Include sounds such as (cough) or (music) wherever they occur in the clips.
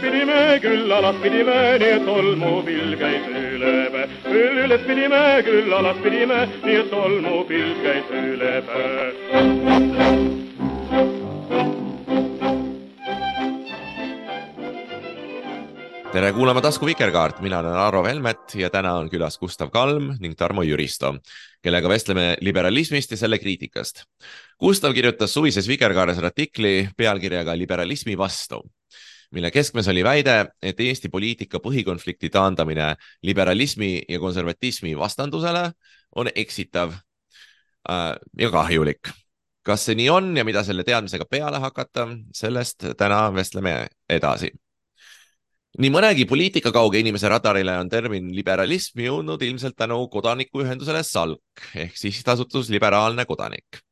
pidime, küll alas pidime, nii et tolmupilv käis üle. Küll üles pidime, küll alas pidime, nii et tolmupilv käis üle päe. tere kuulama tasku Vikerkaart, mina olen Aro Velmet ja täna on külas Gustav Kalm ning Tarmo Jüristo, kellega vestleme liberalismist ja selle kriitikast. Gustav kirjutas suvises Vikerkaares artikli pealkirjaga Liberalismi vastu, mille keskmes oli väide, et Eesti poliitika põhikonflikti taandamine liberalismi ja konservatismi vastandusele on eksitav äh, ja kahjulik. kas see nii on ja mida selle teadmisega peale hakata, sellest täna vestleme edasi nii mõnegi poliitikakauge inimese radarile on termin liberalism jõudnud ilmselt tänu kodanikuühendusele SALK ehk sihtasutus Liberaalne Kodanik.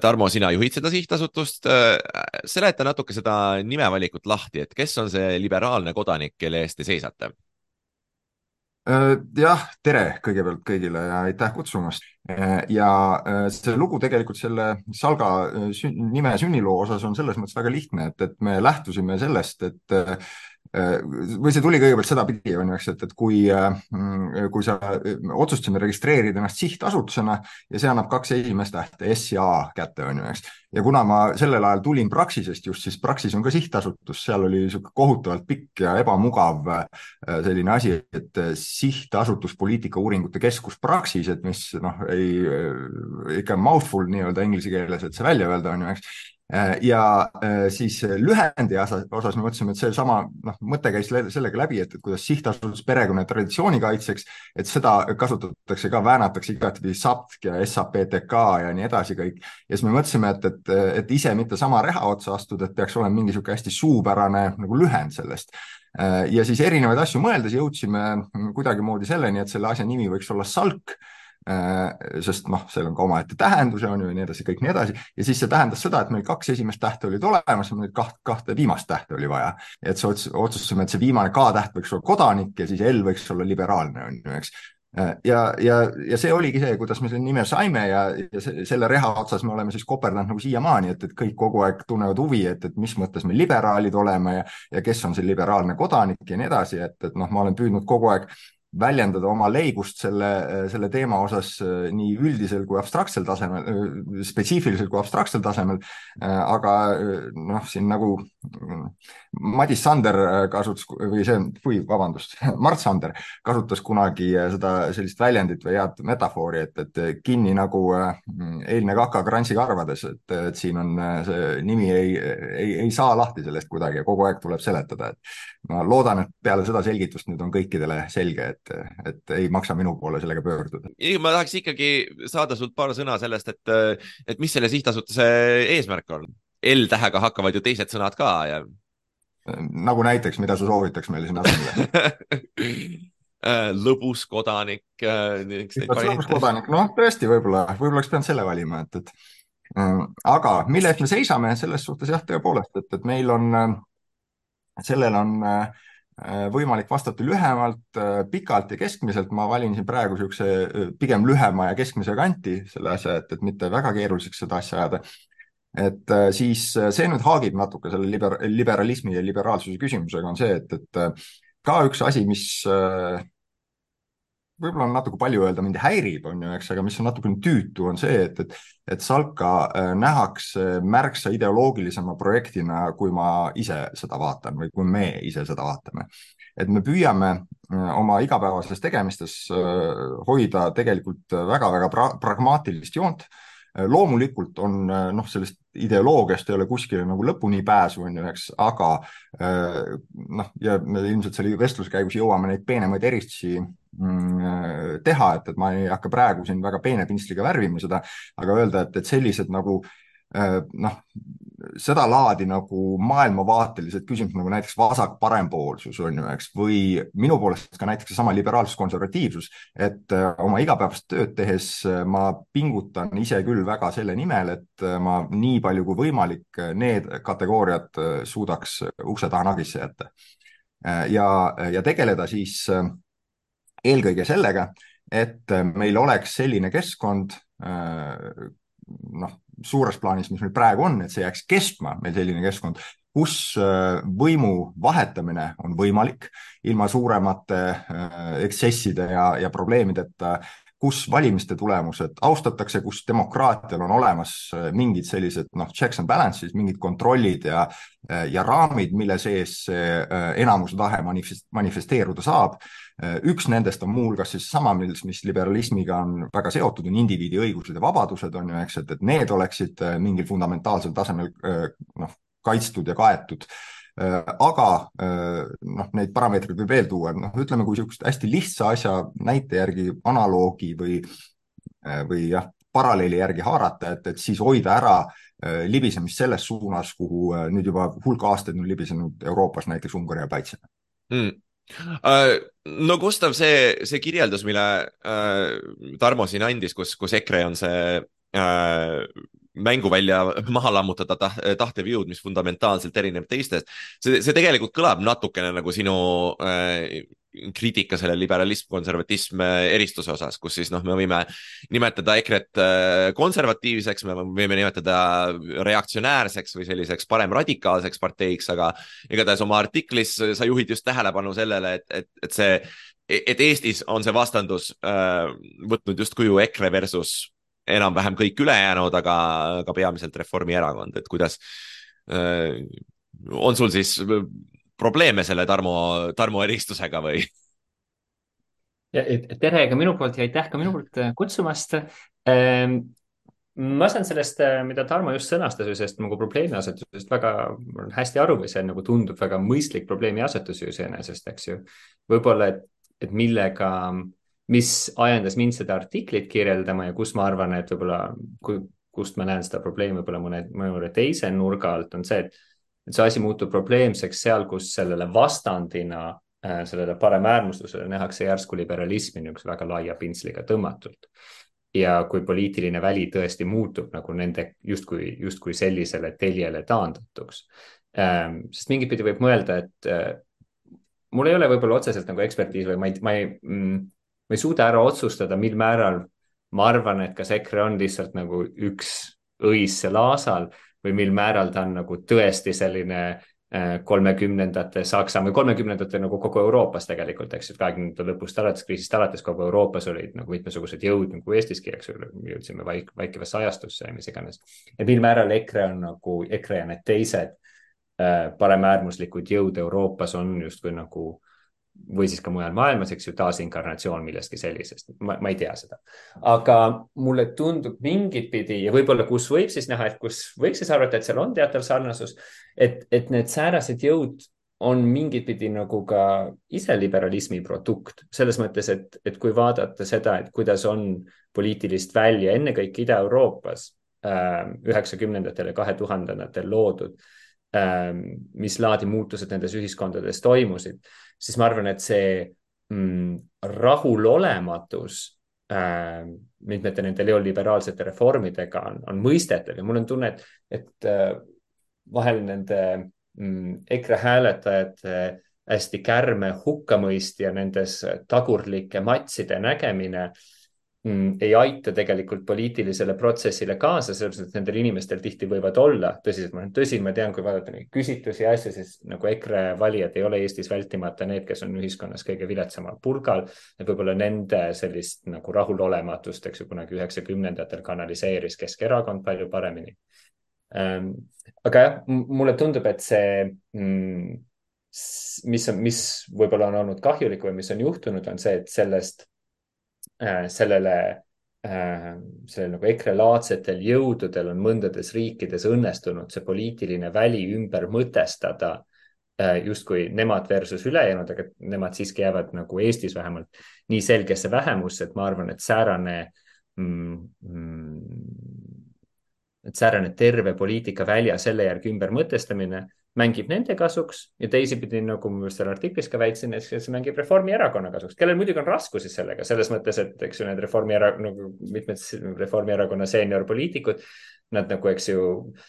Tarmo, sina juhid seda sihtasutust. seleta natuke seda nimevalikut lahti, et kes on see liberaalne kodanik, kelle eest te seisate? jah, tere kõigepealt kõigile ja aitäh kutsumast. ja see lugu tegelikult selle Salga sün nime sünniloo osas on selles mõttes väga lihtne, et, et me lähtusime sellest, et või see tuli kõigepealt sedapidi, on ju, eks, et, et kui, kui sa otsustasime registreerida ennast sihtasutusena ja see annab kaks esimest tähte, S ja A kätte, on ju, eks. ja kuna ma sellel ajal tulin Praxisest just, siis Praxis on ka sihtasutus, seal oli niisugune kohutavalt pikk ja ebamugav selline asi, et sihtasutuspoliitika uuringute keskus Praxis, et mis noh, ei, ikka mouthful nii-öelda inglise keeles, et see välja öelda, on ju, eks ja siis lühendi osas me mõtlesime, et seesama noh, mõte käis sellega läbi, et, et kuidas sihtasutus perekonna traditsiooni kaitseks, et seda kasutatakse ka, väänatakse igatpidi SAPTK ja SAPTK ja nii edasi kõik. ja siis me mõtlesime, et, et, et ise mitte sama reha otsa astuda, et peaks olema mingi niisugune hästi suupärane nagu lühend sellest ja siis erinevaid asju mõeldes jõudsime kuidagimoodi selleni, et selle asja nimi võiks olla SALK sest noh, seal on ka omaette tähendus on ju ja nii edasi, kõik nii edasi ja siis see tähendas seda, et meil kaks esimest tähte olid olemas meil kaht, kahte viimast tähte oli vaja. et see otsustasime, et see viimane K-täht võiks olla kodanik ja siis L võiks olla liberaalne on ju, eks ja, ja, ja see oligi see, kuidas me selle nime saime ja, ja selle reha otsas me oleme siis koperdanud nagu siiamaani, et, et kõik kogu aeg tunnevad huvi, et, et mis mõttes me liberaalid oleme ja, ja kes on see liberaalne kodanik ja nii edasi, et, et noh, ma olen püüdnud kogu aeg väljendada oma leigust selle, selle teema osas nii üldisel kui abstraktsel tasemel, spetsiifilisel kui abstraktsel tasemel. aga noh, siin nagu Madis Sander kasutas või see, või vabandust, (laughs) Mart Sander kasutas kunagi seda sellist väljendit või head metafoori, et, et kinni nagu eilne kaka krantsi karvades, et, et siin on see nimi ei, ei, ei saa lahti sellest kuidagi ja kogu aeg tuleb seletada, et ma loodan, et peale seda selgitust nüüd on kõikidele selge, et et, et ei maksa minu poole sellega pöörduda. ma tahaks ikkagi saada sult paar sõna sellest, et, et mis selle sihtasutuse eesmärk on? L-tähega hakkavad ju teised sõnad ka ja. nagu näiteks, mida sa soovitaks meile sinna asemele (laughs) lõbus kodanik. lõbus kodanik, noh, tõesti, võib-olla, võib-olla oleks pidanud selle valima, et, et aga mille eest me seisame, selles suhtes jah, tõepoolest, et, et meil on, sellel on äh, võimalik vastata lühemalt, pikalt ja keskmiselt. ma valin siin praegu niisuguse pigem lühema ja keskmise kanti selle asja, et, et mitte väga keeruliseks seda asja ajada. et siis see nüüd haagib natuke selle liber, liberalismi ja liberaalsuse küsimusega, on see, et, et ka üks asi, mis võib-olla on natuke palju öelda, mind häirib, on ju, eks, aga mis on natukene tüütu, on see, et, et, et Salka nähakse märksa ideoloogilisema projektina, kui ma ise seda vaatan või kui me ise seda vaatame. et me püüame oma igapäevases tegemistes hoida tegelikult väga-väga pra pragmaatilist joont loomulikult on noh, sellest ideoloogiast ei ole kuskile nagu lõpuni pääsu, on ju, eks, aga noh, ja me ilmselt selle vestluse käigus jõuame neid peenemaid eristusi mm, teha, et, et ma ei hakka praegu siin väga peene pintsliga värvima seda, aga öelda, et, et sellised nagu noh, sedalaadi nagu maailmavaatelised küsimused nagu näiteks vasak-parempoolsus on ju, eks, või minu poolest ka näiteks seesama liberaalsus-konservatiivsus, et äh, oma igapäevast tööd tehes äh, ma pingutan ise küll väga selle nimel, et äh, ma nii palju kui võimalik need kategooriad suudaks ukse taha nagisse jätta. ja, ja tegeleda siis eelkõige sellega, et meil oleks selline keskkond, noh, suures plaanis, mis meil praegu on, et see jääks kestma, meil selline keskkond, kus äh, võimu vahetamine on võimalik ilma suuremate äh, eksesside ja, ja probleemideta, kus valimiste tulemused austatakse, kus demokraatial on olemas äh, mingid sellised noh, checks and balances, mingid kontrollid ja, ja raamid, mille sees see enamuse tahe manifest, manifesteeruda saab. Äh, üks nendest on muuhulgas siis sama, mis, mis liberalismiga on väga seotud, on indiviidi õigused ja vabadused, on ju, eks, et, et need oleksid äh, mingil fundamentaalsel tasemel äh, noh, kaitstud ja kaetud aga noh, neid parameetreid võib veel tuua, noh, ütleme, kui niisugust hästi lihtsa asja näite järgi analoogi või, või jah, paralleeli järgi haarata, et, et siis hoida ära libisemist selles suunas, kuhu nüüd juba hulk aastaid on libisenud Euroopas näiteks Ungari ja Päitse mm. Äh, no Gustav, see, see kirjeldus, mille äh, Tarmo siin andis, kus, kus EKRE on see äh, mänguvälja (laughs) maha lammutada taht, tahtev jõud, mis fundamentaalselt erineb teistest. see, see tegelikult kõlab natukene nagu sinu äh, kriitika selle liberalism, konservatism eristuse osas, kus siis noh, me võime nimetada EKRE-t äh, konservatiivseks, me võime nimetada reaktsionäärseks või selliseks paremradikaalseks parteiks, aga igatahes oma artiklis sa juhid just tähelepanu sellele, et, et, et see, et Eestis on see vastandus äh, võtnud justkui ju EKRE versus enam-vähem kõik ülejäänud, aga, aga peamiselt Reformierakond, et kuidas äh, on sul siis probleeme selle Tarmo, Tarmo eristusega või? tere ka minu poolt ja aitäh ka minu poolt äh, kutsumast. Ähm, ma saan sellest, äh, mida Tarmo just sõnastas, sellest nagu probleemiasetusest väga hästi aru või see nagu tundub väga mõistlik probleemiasetus ju iseenesest, eks ju. võib-olla, et, et millega, mis ajendas mind seda artiklit kirjeldama ja kus ma arvan, et võib-olla, kust ma näen seda probleemi võib-olla mõne, mõne teise nurga alt, on see, et et see asi muutub probleemseks seal, kus sellele vastandina äh, sellele paremäärmuslusele nähakse järsku liberalismi niisuguse väga laia pintsliga tõmmatult. ja kui poliitiline väli tõesti muutub nagu nende justkui, justkui sellisele teljele taandatuks ähm,. sest mingit pidi võib mõelda, et äh, mul ei ole võib-olla otseselt nagu ekspertiis või ma ei, ma ei mm,, ma ei suuda ära otsustada, mil määral ma arvan, et kas EKRE on lihtsalt nagu üks õis seal aasal või mil määral ta on nagu tõesti selline äh, kolmekümnendate Saksamaa või kolmekümnendate nagu kogu Euroopas tegelikult, eks ju, kahekümnendate lõpust alates, kriisist alates kogu Euroopas olid nagu mitmesugused jõud nagu Eestiski, eks ju, jõudsime vaik, vaikivasse ajastusse ja mis iganes. et mil määral EKRE on nagu, EKRE ja need teised äh, paremäärmuslikud jõud Euroopas on justkui nagu või siis ka mujal maailmas, eks ju, taasinkarnatsioon millestki sellisest, ma, ei tea seda. aga mulle tundub mingit pidi ja võib-olla, kus võib siis näha, et kus võiks siis arvata, et seal on teatav sarnasus, et, et need säärased jõud on mingit pidi nagu ka ise liberalismi produkt, selles mõttes, et, et kui vaadata seda, et kuidas on poliitilist välja ennekõike Ida-Euroopas ähm, üheksakümnendatel ja kahe tuhandendatel loodud, ähm, mis laadi muutused nendes ühiskondades toimusid siis ma arvan, et see mm, rahulolematus äh, mitmete nende neoliberaalsete reformidega on, on mõistetav. Ja mul on tunne, et, et äh, vahel nende mm, EKRE hääletajate hästi kärme hukkamõist ja nendes tagurlike matside nägemine äh, ei aita tegelikult poliitilisele protsessile kaasa, sellepärast et nendel inimestel tihti võivad olla tõsised, tõsi, ma tean, kui vaadata neid küsitlusi ja asju, siis nagu EKRE valijad ei ole Eestis vältimata need, kes on ühiskonnas kõige viletsamal pulgal. et võib-olla nende sellist nagu rahulolematust, eks ju, kunagi üheksakümnendatel kanaliseeris Keskerakond palju paremini. Ähm, aga jah, mulle tundub, et see mm, mis on, mis võib-olla on olnud kahjulik või mis on juhtunud, on see, et sellest sellele, äh, sellel nagu EKRE-laadsetel jõududel on mõndades riikides õnnestunud see poliitiline väli ümber mõtestada äh, justkui nemad versus ülejäänud, aga nemad siiski jäävad nagu Eestis vähemalt nii selgesse vähemusse, et ma arvan, et säärane mm, mm, et säärane terve poliitikavälja selle järgi ümbermõtestamine mängib nende kasuks ja teisipidi, nagu ma seal artiklis ka väitsin, et see mängib Reformierakonna kasuks, kellel muidugi on raskusi sellega, selles mõttes, et eks ju need Reformierakonna nagu,, mitmed Reformierakonna seeniorpoliitikud, nad nagu, eks ju,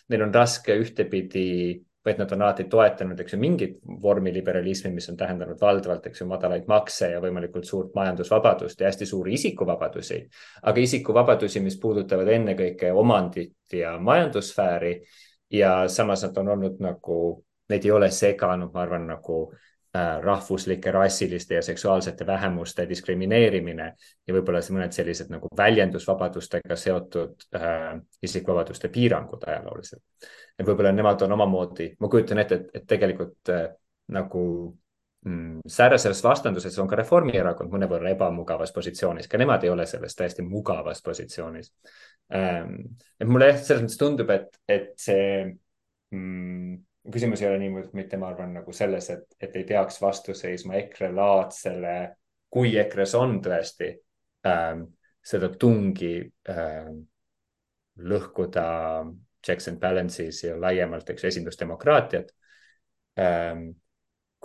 neil on raske ühtepidi vaid nad on alati toetanud, eks ju, mingit vormi liberalismi, mis on tähendanud valdavalt, eks ju, madalaid makse ja võimalikult suurt majandusvabadust ja hästi suuri isikuvabadusi. aga isikuvabadusi, mis puudutavad ennekõike omandit ja majandussfääri ja samas nad on olnud nagu, neid ei ole seganud, ma arvan, nagu äh, rahvuslike, rassiliste ja seksuaalsete vähemuste diskrimineerimine ja võib-olla mõned sellised nagu väljendusvabadustega seotud äh, isikvabaduste piirangud ajalooliselt. et võib-olla nemad on omamoodi, ma kujutan ette, et, et tegelikult äh, nagu säärases vastanduses on ka Reformierakond mõnevõrra ebamugavas positsioonis, ka nemad ei ole selles täiesti mugavas positsioonis ähm,. et mulle jah, selles mõttes tundub, et, et see mm, küsimus ei ole niivõrd mitte, ma arvan, nagu selles, et, et ei peaks vastu seisma EKRE laadsele, kui EKRE-s on tõesti ähm, seda tungi ähm, lõhkuda checks and balances ja laiemalt, eks ju, esindusdemokraatiat ähm,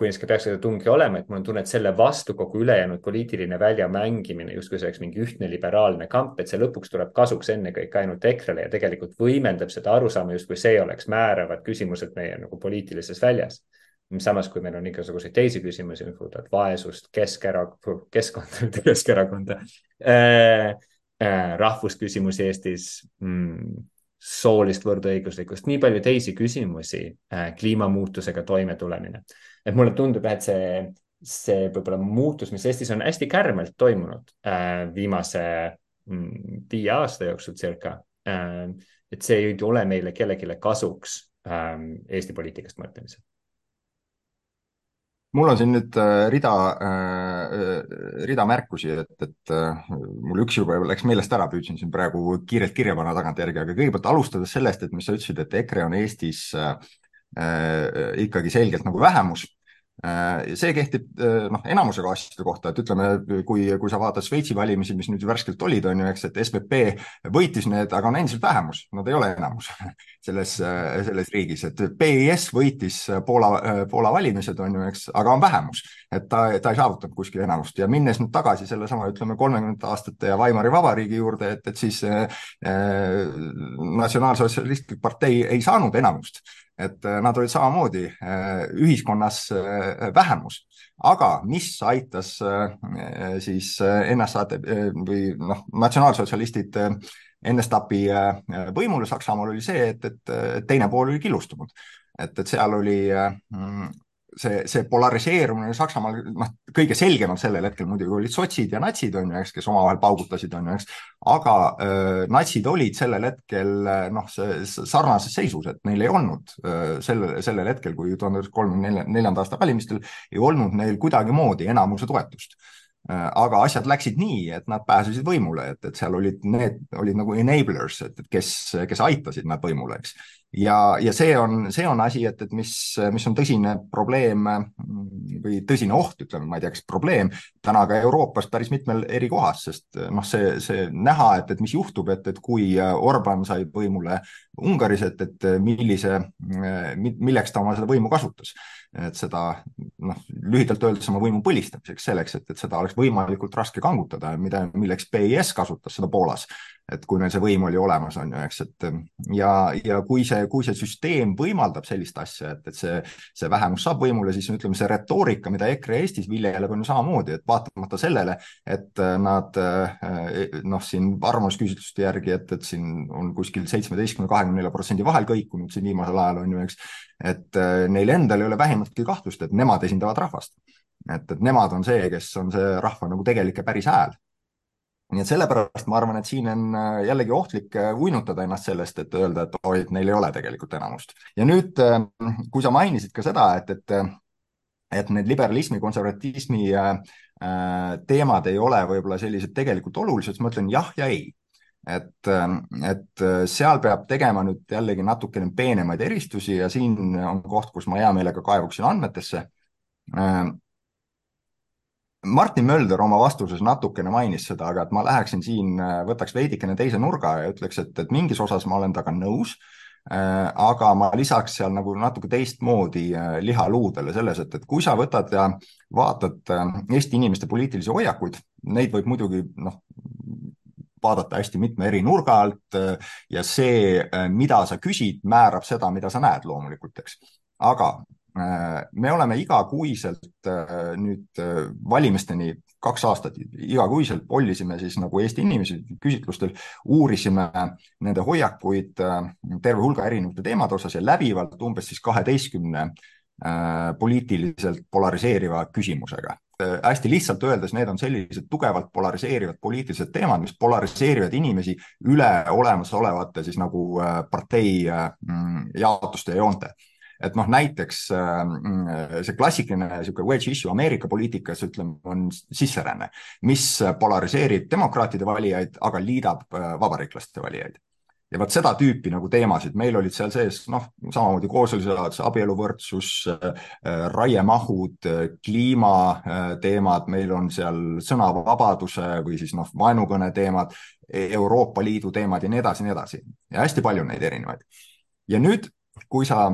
kui ka peaks tungi olema, et mul on tunne, et selle vastu kogu ülejäänud poliitiline välja mängimine justkui see oleks mingi ühtne liberaalne kamp, et see lõpuks tuleb kasuks ennekõike ainult EKRE-le ja tegelikult võimendab seda arusaama, justkui see oleks määravad küsimused meie nagu poliitilises väljas. samas, kui meil on igasuguseid teisi küsimusi, mis puudutavad vaesust, Keskerakond, keskkonda, (laughs) Keskerakonda äh,, äh, rahvusküsimusi Eestis mm, soolist võrdõiguslikkust, nii palju teisi küsimusi äh,, kliimamuutusega toimetulemine et mulle tundub, et see, see võib-olla muutus, mis Eestis on hästi kärmelt toimunud äh, viimase mm, viie aasta jooksul circa äh,, et see ei ole meile kellelegi kasuks äh, Eesti poliitikast mõtlemisel. Mul on siin nüüd äh, rida, äh, rida märkusi, et, et äh, mul üks juba läks meelest ära, püüdsin siin praegu kiirelt kirja panna tagantjärgi, aga kõigepealt alustades sellest, et mis sa ütlesid, et EKRE on Eestis Äh, ikkagi selgelt nagu vähemus. Äh, see kehtib äh, noh, enamusega asjade kohta, et ütleme, kui, kui sa vaatad Šveitsi valimisi, mis nüüd värskelt olid, on ju, eks, et SVP võitis need, aga on endiselt vähemus, nad ei ole enamus (laughs) selles, selles riigis, et PIS võitis Poola, Poola valimised, on ju, eks, aga on vähemus, et ta, ta ei saavutanud kuskil enamust. Ja minnes nüüd tagasi sellesama, ütleme, kolmekümnendate aastate ja Weimari Vabariigi juurde, et, et siis äh, Natsionaalsotsialistlik partei ei saanud enamust et äh, nad olid samamoodi äh, ühiskonnas äh, vähemus, aga mis aitas siis NSA või noh, natsionaalsotsialistid NSDAP-i võimule Saksamaal oli see, et, et teine pool oli killustunud, et, et seal oli see, see polariseerumine Saksamaal, noh, kõige selgemalt sellel hetkel muidugi olid sotsid ja natsid, on ju, eks, kes omavahel paugutasid, on ju, eks, aga äh, natsid olid sellel hetkel noh, sarnases seisus, et neil ei olnud äh, sellel, sellel hetkel, kui tuhande üheksasaja kolmekümne neljanda aasta valimistel ei olnud neil kuidagimoodi enamuse toetust. Aga asjad läksid nii, et nad pääsesid võimule, et, et seal olid, need olid nagu enablers, et, et kes, kes aitasid nad võimule, eks ja, ja see on, see on asi, et, et mis, mis on tõsine probleem või tõsine oht, ütleme, ma ei tea, kas probleem täna ka Euroopas päris mitmel eri kohas, sest noh, see, see näha, et, et mis juhtub, et, et kui Orban sai võimule Ungaris, et, et millise, milleks ta oma seda võimu kasutas. et seda noh, lühidalt öeldes oma võimu põlistamiseks, selleks, et, et seda oleks võimalikult raske kangutada, mida, milleks BIS kasutas seda Poolas et kui neil see võim oli olemas, on ju, eks, et ja, ja kui see, kui see süsteem võimaldab sellist asja, et, et see, see vähemus saab võimule, siis ütleme, see retoorika, mida EKRE Eestis viljeleb, on ju samamoodi, et vaatamata sellele, et nad noh, siin arvamusküsitluste järgi, et, et siin on kuskil seitsmeteistkümne, kahekümne nelja protsendi vahel kõikunud siin viimasel ajal, on ju, eks, et neil endal ei ole vähimatki kahtlust, et nemad esindavad rahvast. et, et nemad on see, kes on see rahva nagu tegelik ja päris hääl nii et sellepärast ma arvan, et siin on äh, jällegi ohtlik äh, uinutada ennast sellest, et öelda, et oi, et neil ei ole tegelikult enamust. ja nüüd, äh, kui sa mainisid ka seda, et, et, et need liberalismi, konservatismi teemad ei ole võib-olla sellised tegelikult olulised, siis ma ütlen jah ja ei et, et seal peab tegema nüüd jällegi natukene peenemaid eristusi ja siin on koht, kus ma hea meelega kaevuksin andmetesse Martin Mölder oma vastuses natukene mainis seda, aga et ma läheksin siin, võtaks veidikene teise nurga ja ütleks, et, et mingis osas ma olen temaga nõus aga ma lisaks seal nagu natuke teistmoodi liha luudele selles, et, et kui sa võtad ja vaatad Eesti inimeste poliitilisi hoiakuid, neid võib muidugi noh, vaadata hästi mitme eri nurga alt ja see, mida sa küsid, määrab seda, mida sa näed loomulikult, eks. aga äh, me oleme igakuiselt äh, nüüd äh, valimisteni kaks aastat igakuiselt pollisime siis nagu Eesti inimesi küsitlustel, uurisime nende hoiakuid terve hulga erinevate teemade osas ja läbivalt umbes siis kaheteistkümne poliitiliselt polariseeriva küsimusega. Äh, hästi lihtsalt öeldes, need on sellised tugevalt polariseerivad poliitilised teemad, mis polariseerivad inimesi üle olemasolevate siis nagu äh, partei äh, mm, jaotuste ja joonte et noh, näiteks mm, see klassikaline niisugune wedge issue Ameerika poliitikas, ütleme, on sisseränne, mis polariseerib demokraatide valijaid, aga liidab vabariiklaste valijaid ja vot seda tüüpi nagu teemasid, meil olid seal sees noh, samamoodi kooseluseadus, abieluvõrdsus, äh, raiemahud, äh, kliimateemad, äh, meil on seal sõnavabaduse või siis noh, vaenukõne teemad, Euroopa Liidu teemad ja nii edasi, nii edasi ja hästi palju neid erinevaid. ja nüüd, kui sa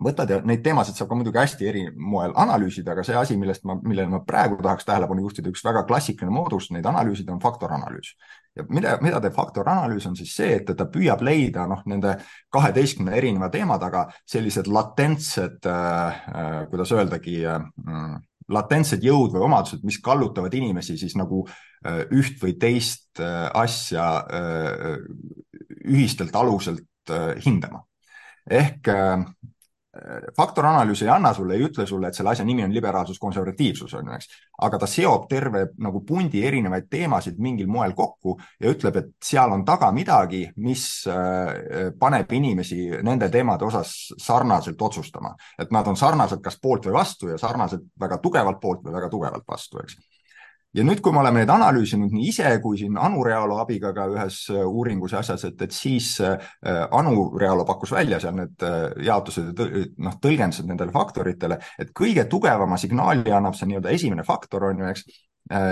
võtad ja neid teemasid saab ka muidugi hästi eri moel analüüsida, aga see asi, millest ma, millele ma praegu tahaks tähelepanu juhtida, üks väga klassikaline moodus neid analüüsida on faktoranalüüs. ja mida, mida teeb faktoranalüüs, on siis see, et ta püüab leida noh, nende kaheteistkümne erineva teema taga sellised latentsed äh,, äh, kuidas öeldagi äh,, latentsed jõud või omadused, mis kallutavad inimesi siis nagu äh, üht või teist äh, asja äh, ühistelt aluselt äh, hindama ehk äh, faktoranalüüs ei anna sulle, ei ütle sulle, et selle asja nimi on liberaalsus, konservatiivsus on ju, eks. aga ta seob terve nagu pundi erinevaid teemasid mingil moel kokku ja ütleb, et seal on taga midagi, mis äh, paneb inimesi nende teemade osas sarnaselt otsustama. et nad on sarnaselt kas poolt või vastu ja sarnaselt väga tugevalt poolt või väga tugevalt vastu, eks ja nüüd, kui me oleme neid analüüsinud nii ise kui siin Anu Realo abiga ka ühes äh, uuringus ja asjas, et, et siis äh, Anu Realo pakkus välja seal need äh, jaotused ja noh, tõlgendused nendele faktoritele, et kõige tugevama signaali annab see nii-öelda esimene faktor on ju, eks,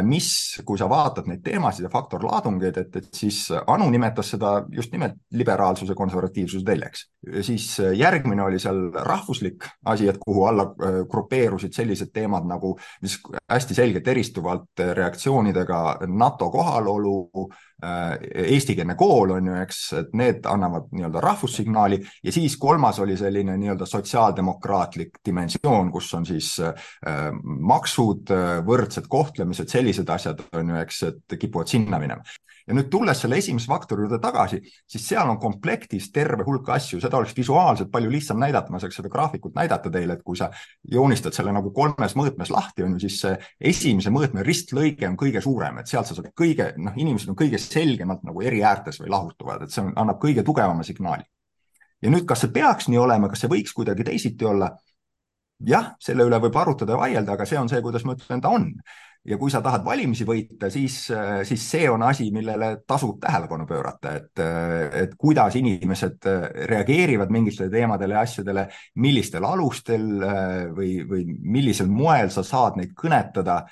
mis, kui sa vaatad neid teemasid ja faktorlaadungeid, et, et siis Anu nimetas seda just nimelt liberaalsuse, konservatiivsuse teljeks. siis järgmine oli seal rahvuslik asi, et kuhu alla äh, grupeerusid sellised teemad nagu, mis hästi selgelt eristuvalt reaktsioonidega NATO kohalolu Äh, eestikeelne kool on ju, eks, et need annavad nii-öelda rahvussignaali. Ja siis kolmas oli selline nii-öelda sotsiaaldemokraatlik dimensioon, kus on siis äh, maksud, äh, võrdsed kohtlemised, sellised asjad on ju, eks, et kipuvad sinna minema ja nüüd tulles selle esimese faktori juurde tagasi, siis seal on komplektis terve hulk asju, seda oleks visuaalselt palju lihtsam näidata, ma saaks seda graafikut näidata teile, et kui sa joonistad selle nagu kolmes mõõtmes lahti, on ju, siis see esimese mõõtme ristlõige on kõige suurem, et sealt sa saad kõige, noh, inimesed on kõige selgemalt nagu eri äärtes või lahutuvad, et see on, annab kõige tugevama signaali. ja nüüd, kas see peaks nii olema, kas see võiks kuidagi teisiti olla? jah, selle üle võib arutada ja vaielda, aga see on see, kuidas ma ütlen, ta on ja kui sa tahad valimisi võita, siis, siis see on asi, millele tasub tähelepanu pöörata, et, et kuidas inimesed reageerivad mingitele teemadele ja asjadele, millistel alustel või, või millisel moel sa saad neid kõnetada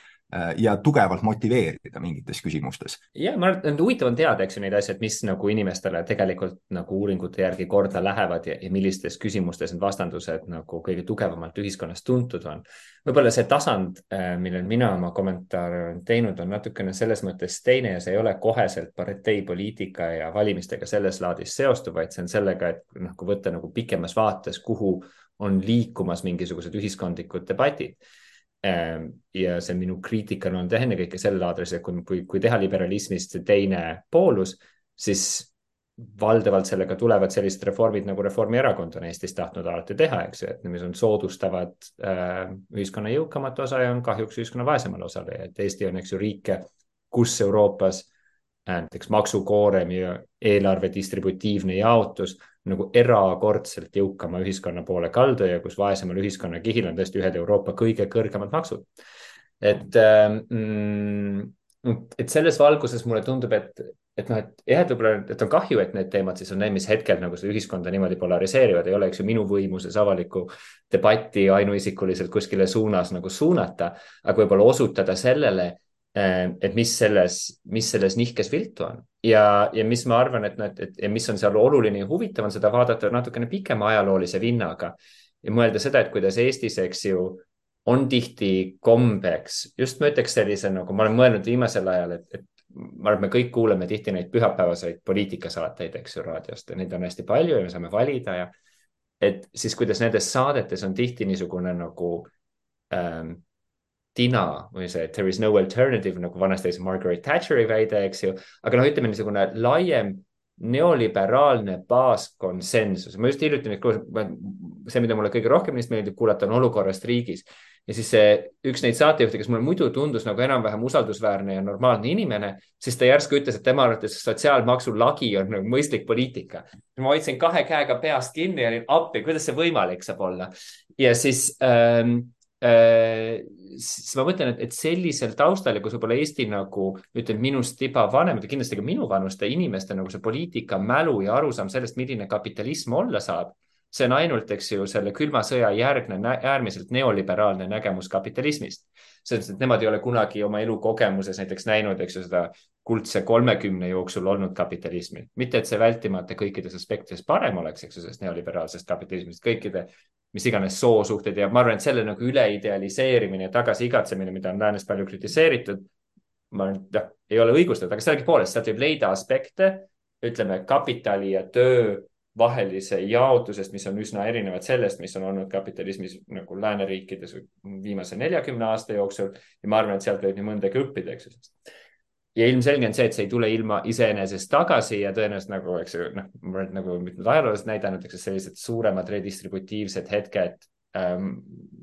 ja tugevalt motiveerida mingites küsimustes. ja ma arvan, et huvitav on teada, eks ju, neid asju, et mis nagu inimestele tegelikult nagu uuringute järgi korda lähevad ja, ja millistes küsimustes need vastandused nagu kõige tugevamalt ühiskonnas tuntud on. võib-olla see tasand, äh, millel mina oma kommentaare olen teinud, on natukene selles mõttes teine ja see ei ole koheselt parteipoliitika ja valimistega selles laadis seostuv, vaid see on sellega, et noh, kui võtta nagu pikemas vaates, kuhu on liikumas mingisugused ühiskondlikud debatid ja see minu kriitika on olnud ennekõike selle aadressil, kui, kui, kui teha liberalismist teine poolus, siis valdavalt sellega tulevad sellised reformid nagu Reformierakond on Eestis tahtnud alati teha, eks ju, et mis on soodustavad äh, ühiskonna jõukamat osa ja on kahjuks ühiskonna vaesemale osale, et Eesti on, eks ju, riike, kus Euroopas äh, näiteks maksukoorem ja eelarve distributiivne jaotus nagu erakordselt jõukama ühiskonna poole kaldu ja kus vaesemal ühiskonnakihil on tõesti ühed Euroopa kõige kõrgemad maksud. et ähm, mm, et selles valguses mulle tundub, et, et noh, et jah, et võib-olla, et on kahju, et need teemad siis on need, mis hetkel nagu seda ühiskonda niimoodi polariseerivad, ei ole, eks ju, minu võimuses avalikku debatti ainuisikuliselt kuskile suunas nagu suunata, aga võib-olla osutada sellele, et mis selles, mis selles nihkes viltu on. Ja, ja mis ma arvan, et noh, et, et ja mis on seal oluline ja huvitav, on seda vaadata natukene pikema ajaloolise vinnaga ja mõelda seda, et kuidas Eestis, eks ju on tihti kombeks, just ma ütleks sellise nagu ma olen mõelnud viimasel ajal, et, et ma arvan, me kõik kuuleme tihti neid pühapäevaseid poliitikasaateid, eks ju, raadiost ja neid on hästi palju ja me saame valida ja et siis kuidas nendes saadetes on tihti niisugune nagu ähm, tina või see there is no alternative nagu vanasti oli see Margaret Thatcheri väide, eks ju, aga noh, ütleme niisugune laiem neoliberaalne baaskonsensus, ma just hiljuti nüüd kuulasin, see, mida mulle kõige rohkem neist meeldib kuulata, on olukorrast riigis ja siis see üks neid saatejuhte, kes mulle muidu tundus nagu enam-vähem usaldusväärne ja normaalne inimene, siis ta järsku ütles, et tema arvates sotsiaalmaksu lagi on nagu mõistlik poliitika. ma hoidsin kahe käega peast kinni ja olin appi, kuidas see võimalik saab olla. ja siis ähm, äh, siis ma mõtlen, et, et sellisel taustal ja kus võib-olla Eesti nagu ütleme minust tiba vanemad ja kindlasti ka minu vanuste inimeste nagu see poliitika mälu ja arusaam sellest, milline kapitalism olla saab see on ainult, eks ju, selle külma sõja järgne äärmiselt neoliberaalne nägemus kapitalismist. selles mõttes, et nemad ei ole kunagi oma elukogemuses näiteks näinud, eks ju, seda kuldse kolmekümne jooksul olnud kapitalismi. mitte, et see vältimata kõikides aspektides parem oleks, eks ju, sellest neoliberaalsest kapitalismist, kõikide mis iganes soosuhted ja ma arvan, et selle nagu üleidealiseerimine ja tagasiigatsemine, mida on läänes palju kritiseeritud, ma arvan, et jah, ei ole õigustatud, aga sellegipoolest sealt võib leida aspekte, ütleme kapitali ja töö vahelise jaotusest, mis on üsna erinevad sellest, mis on olnud kapitalismis nagu lääneriikides viimase neljakümne aasta jooksul ja ma arvan, et sealt võib nii mõndagi õppida, eks ju. ja ilmselge on see, et see ei tule ilma iseenesest tagasi ja tõenäoliselt nagu, eks ju, noh, ma olen nagu mitmed ajaloolased näidanud, eks ju, sellised suuremad redistributiivsed hetked ähm,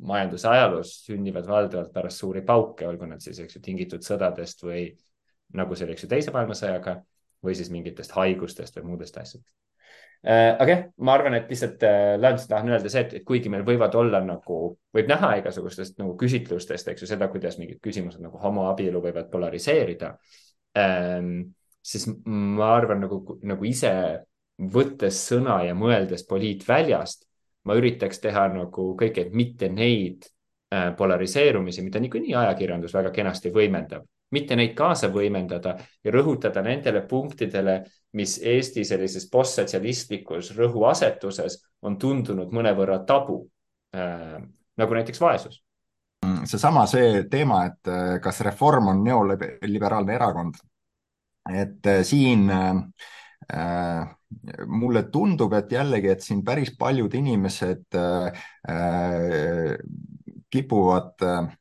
majandusajaloos sünnivad valdavalt pärast suuri pauke, olgu nad siis, eks ju, tingitud sõdadest või nagu see oli, eks ju, teise maailmasõjaga või siis mingitest haigustest või muudest asjadest aga jah, ma arvan, et lihtsalt äh, Lance tahan öelda see, et, et kuigi meil võivad olla nagu, võib näha igasugustest nagu küsitlustest, eks ju, seda, kuidas mingid küsimused nagu homoabielu võivad polariseerida ähm,. siis ma arvan nagu, nagu ise võttes sõna ja mõeldes poliitväljast, ma üritaks teha nagu kõike, et mitte neid äh, polariseerumisi, mida niikuinii ajakirjandus väga kenasti võimendab, mitte neid kaasa võimendada ja rõhutada nendele punktidele, mis Eesti sellises postsotsialistlikus rõhuasetuses on tundunud mõnevõrra tabu äh,, nagu näiteks vaesus. seesama see teema, et äh, kas Reform on neoliberaalne erakond, et äh, siin äh, mulle tundub, et jällegi, et siin päris paljud inimesed äh, äh, kipuvad äh,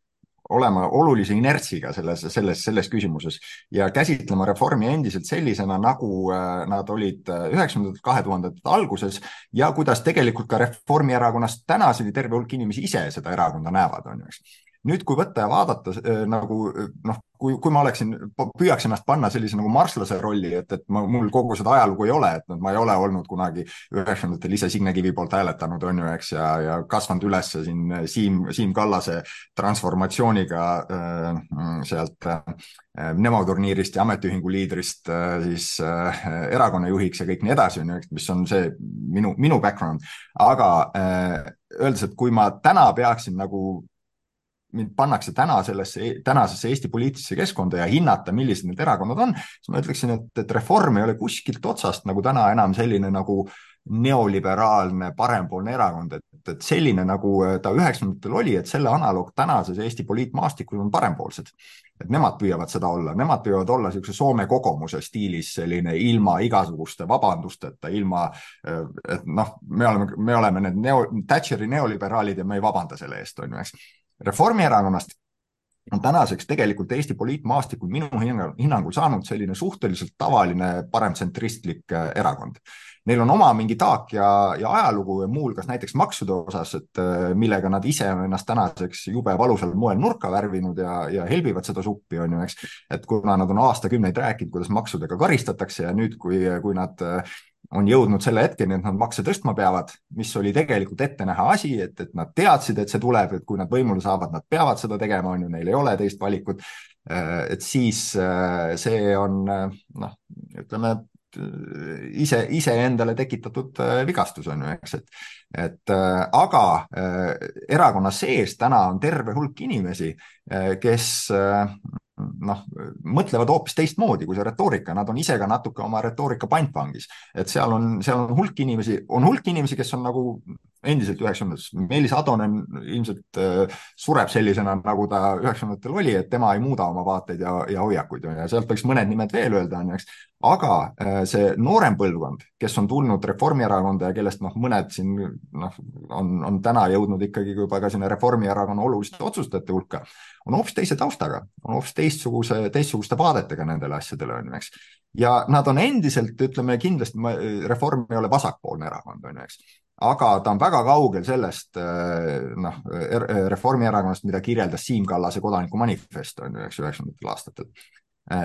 olema olulise inertsiga selles, selles, selles küsimuses ja käsitlema reformi endiselt sellisena, nagu äh, nad olid äh, üheksakümnendate, kahe tuhandete alguses ja kuidas tegelikult ka Reformierakonnast tänaseni terve hulk inimesi ise seda erakonda näevad, on ju, eks nüüd, kui võtta ja vaadata äh, nagu noh, kui, kui ma oleksin, püüaks ennast panna sellise nagu marslase rolli, et, et ma, mul kogu seda ajalugu ei ole, et noh, ma ei ole olnud kunagi üheksakümnendatel ise Signe Kivi poolt hääletanud, on ju, eks, ja, ja kasvanud üles siin Siim, Siim Kallase transformatsiooniga äh, sealt äh, Nemo turniirist ja ametiühingu liidrist äh, siis äh, erakonna juhiks ja kõik nii edasi, on ju, mis on see minu, minu background. aga äh, öeldes, et kui ma täna peaksin nagu mind pannakse täna sellesse, tänasesse Eesti poliitilisse keskkonda ja hinnata, millised need erakonnad on, siis ma ütleksin, et, et Reform ei ole kuskilt otsast nagu täna enam selline nagu neoliberaalne parempoolne erakond, et, et selline, nagu ta üheksakümnendatel oli, et selle analoog tänases Eesti poliitmaastikul on parempoolsed. et nemad püüavad seda olla, nemad püüavad olla niisuguse Soome kogemuse stiilis selline ilma igasuguste vabandusteta, ilma, et noh, me oleme, me oleme need neo, Thatcheri neoliberaalid ja me ei vabanda selle eest, on ju, eks Reformierakonnast on tänaseks tegelikult Eesti poliitmaastikul minu hinnangul saanud selline suhteliselt tavaline paremtsentristlik äh, erakond. Neil on oma mingi taak ja, ja ajalugu ja muuhulgas näiteks maksude osas, et äh, millega nad ise on ennast tänaseks jube valusal moel nurka värvinud ja, ja helbivad seda suppi, on ju, eks. et kuna nad on aastakümneid rääkinud, kuidas maksudega karistatakse ja nüüd, kui, kui nad äh, on jõudnud selle hetkeni, et nad makse tõstma peavad, mis oli tegelikult ette näha asi, et, et nad teadsid, et see tuleb, et kui nad võimule saavad, nad peavad seda tegema, on ju, neil ei ole teist valikut. et siis see on noh, ütleme ise, iseendale tekitatud vigastus on ju, eks, et, et aga erakonna sees täna on terve hulk inimesi, kes noh, mõtlevad hoopis teistmoodi kui see retoorika, nad on ise ka natuke oma retoorika pantvangis. et seal on, seal on hulk inimesi, on hulk inimesi, kes on nagu endiselt üheksakümnendates, Meelis Atonen ilmselt äh, sureb sellisena, nagu ta üheksakümnendatel oli, et tema ei muuda oma vaateid ja, ja hoiakuid ja sealt võiks mõned nimed veel öelda, on ju, eks. aga äh, see noorem põlvkond, kes on tulnud Reformierakonda ja kellest noh, mõned siin noh, on, on täna jõudnud ikkagi juba ka sinna Reformierakonna oluliste otsustajate hulka, on hoopis teise taustaga, on hoopis teistsuguse, teistsuguste vaadetega nendele asjadele, on ju, eks. Ja nad on endiselt, ütleme kindlasti, Reform ei ole vasakpoolne erakond, on ju, eks aga ta on väga kaugel sellest noh, er-, Reformierakonnast, mida kirjeldas Siim Kallase kodanikumanifest on ju, eks ju, üheksakümnendatel aastatel.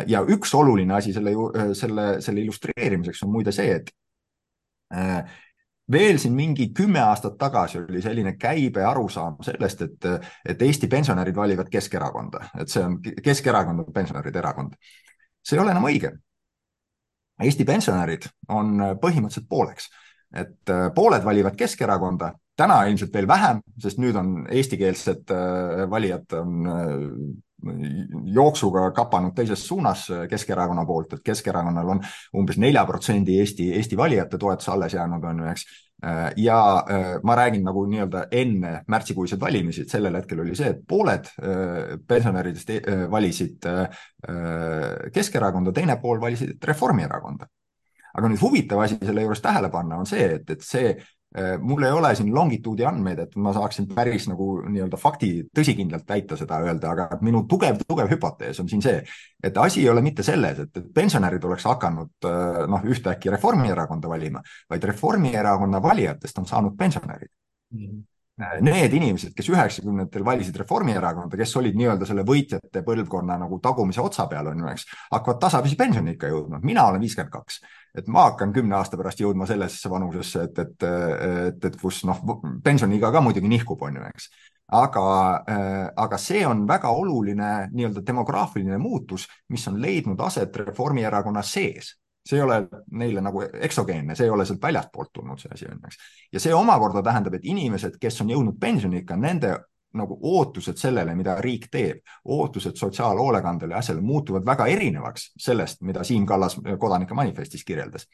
ja üks oluline asi selle, selle, selle illustreerimiseks on muide see, et veel siin mingi kümme aastat tagasi oli selline käibe arusaam sellest, et, et Eesti pensionärid valivad Keskerakonda, et see on, Keskerakond on pensionäride erakond. see ei ole enam õige. Eesti pensionärid on põhimõtteliselt pooleks et äh, pooled valivad Keskerakonda, täna ilmselt veel vähem, sest nüüd on eestikeelsed äh, valijad on äh, jooksuga kapanud teises suunas Keskerakonna poolt, et Keskerakonnal on umbes nelja protsendi Eesti, Eesti valijate toetus alles jäänud, on ju, eks. ja ma räägin nagu nii-öelda enne märtsikuiseid valimisi, et sellel hetkel oli see, et pooled pensionäridest valisid Keskerakonda, teine pool valisid Reformierakonda aga nüüd huvitav asi selle juures tähele panna on see, et, et see äh, mul ei ole siin longituudi andmeid, et ma saaksin päris nagu nii-öelda fakti tõsikindlalt väita seda öelda, aga minu tugev, tugev hüpotees on siin see, et asi ei ole mitte selles, et, pensionärid oleks hakanud äh, noh, ühtäkki Reformierakonda valima, vaid Reformierakonna valijatest on saanud pensionärid mm. -hmm need inimesed, kes üheksakümnendatel valisid Reformierakonda, kes olid nii-öelda selle võitjate põlvkonna nagu tagumise otsa peal, on ju, eks, hakkavad tasapisi pensioniikka jõudma. mina olen viiskümmend kaks et ma hakkan kümne aasta pärast jõudma sellesse vanusesse, et, et, et, et kus noh, pensioniiga ka muidugi nihkub, on ju, eks. aga, aga see on väga oluline nii-öelda demograafiline muutus, mis on leidnud aset Reformierakonna sees see ei ole neile nagu eksogeenne, see ei ole sealt väljastpoolt tulnud see asi on, eks. ja see omakorda tähendab, et inimesed, kes on jõudnud pensioniikka, nende nagu ootused sellele, mida riik teeb, ootused sotsiaalhoolekandele ja asjale muutuvad väga erinevaks sellest, mida Siim Kallas kodanike manifestis kirjeldas.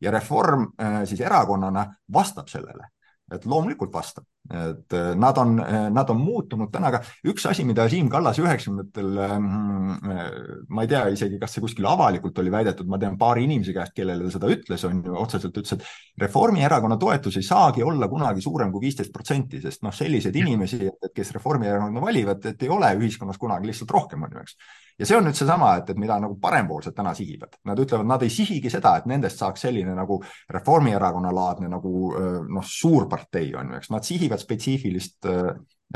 ja Reform äh, siis erakonnana vastab sellele. Et loomulikult vastab, et äh, nad on, äh, nad on muutunud täna, aga üks asi, mida Siim Kallas üheksakümnendatel, mm, äh, ma ei tea isegi, kas see kuskil avalikult oli väidetud, ma tean paari inimese käest, kellele ta seda ütles, on ju, otseselt ütles, et Reformierakonna toetus ei saagi olla kunagi suurem kui viisteist protsenti, sest noh, selliseid inimesi, kes Reformierakonda valivad, et ei ole ühiskonnas kunagi lihtsalt rohkem, on ju, eks. Ja see on nüüd seesama, et, et mida nagu parempoolsed täna sihivad, nad ütlevad, nad ei sihigi seda, et nendest saaks selline nagu Reformierakonna laadne nagu noh, suurpartei on ju, eks. Nad sihivad spetsiifilist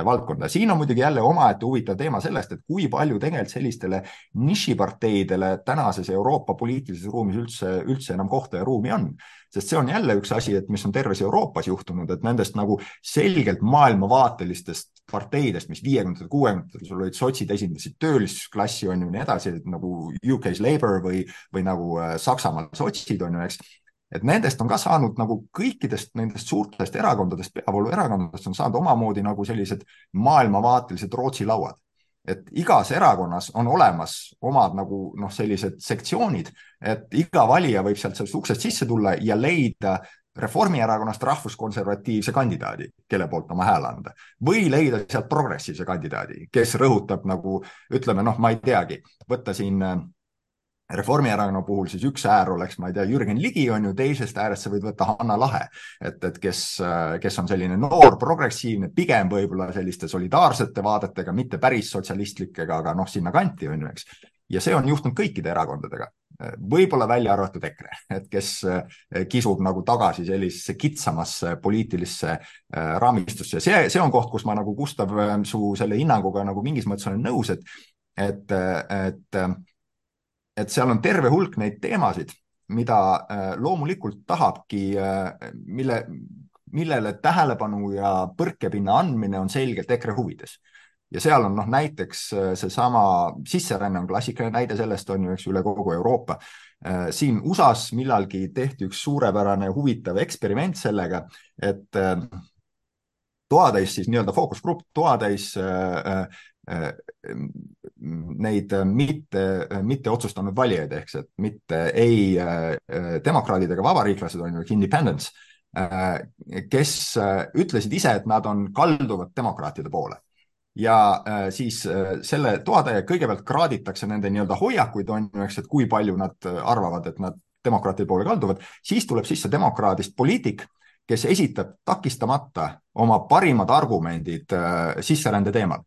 valdkonda. siin on muidugi jälle omaette huvitav teema sellest, et kui palju tegelikult sellistele nišiparteidele tänases Euroopa poliitilises ruumis üldse, üldse enam kohta ja ruumi on. sest see on jälle üks asi, et mis on terves Euroopas juhtunud, et nendest nagu selgelt maailmavaatelistest parteidest, mis viiekümnendatel, kuuekümnendatel sul olid sotsid esindasid töölisklassi on ju nii edasi, nagu UK-s Labour või, või nagu äh, Saksamaal sotsid on ju, eks. Et nendest on ka saanud nagu kõikidest nendest suurtest erakondadest, peavooluerakondadest on saanud omamoodi nagu sellised maailmavaatelised Rootsi lauad. Et igas erakonnas on olemas omad nagu noh, sellised sektsioonid, et iga valija võib sealt sellest uksest sisse tulla ja leida Reformierakonnast rahvuskonservatiivse kandidaadi, kelle poolt oma hääle anda. Või leida sealt progressiivse kandidaadi, kes rõhutab nagu ütleme, noh, ma ei teagi, võtta siin äh, Reformierakonna puhul siis üks äär oleks, ma ei tea, Jürgen Ligi on ju, teisest äärest sa võid võtta Hanna Lahe, et, et kes, kes on selline noor, progressiivne, pigem võib-olla selliste solidaarsete vaadetega, mitte päris sotsialistlikega, aga noh, sinnakanti on ju, eks. ja see on juhtunud kõikide erakondadega võib-olla välja arvatud EKRE, et kes eh, kisub nagu tagasi sellisesse kitsamasse poliitilisse eh, raamistusse. see, see on koht, kus ma nagu Gustav, eh, su selle hinnanguga nagu mingis mõttes olen nõus, et, et, et, et seal on terve hulk neid teemasid, mida loomulikult tahabki, mille, millele tähelepanu ja põrkepinna andmine on selgelt EKRE huvides ja seal on noh, näiteks seesama sisseränne on klassikaline näide sellest on ju, eks üle kogu Euroopa. siin USA-s millalgi tehti üks suurepärane huvitav eksperiment sellega, et toatäis siis nii-öelda fookusgrupp, toatäis äh, äh, neid mitte, mitte otsustanud valijaid ehk et mitte ei äh, demokraadid ega vabariiklased on ju independents, kes ütlesid ise, et nad on kalduvad demokraatide poole ja siis selle toatäie kõigepealt kraaditakse nende nii-öelda hoiakuid, on ju, eks, et kui palju nad arvavad, et nad demokraatide poole kalduvad, siis tuleb sisse demokraadist poliitik kes esitab takistamata oma parimad argumendid äh, sisserände teemal.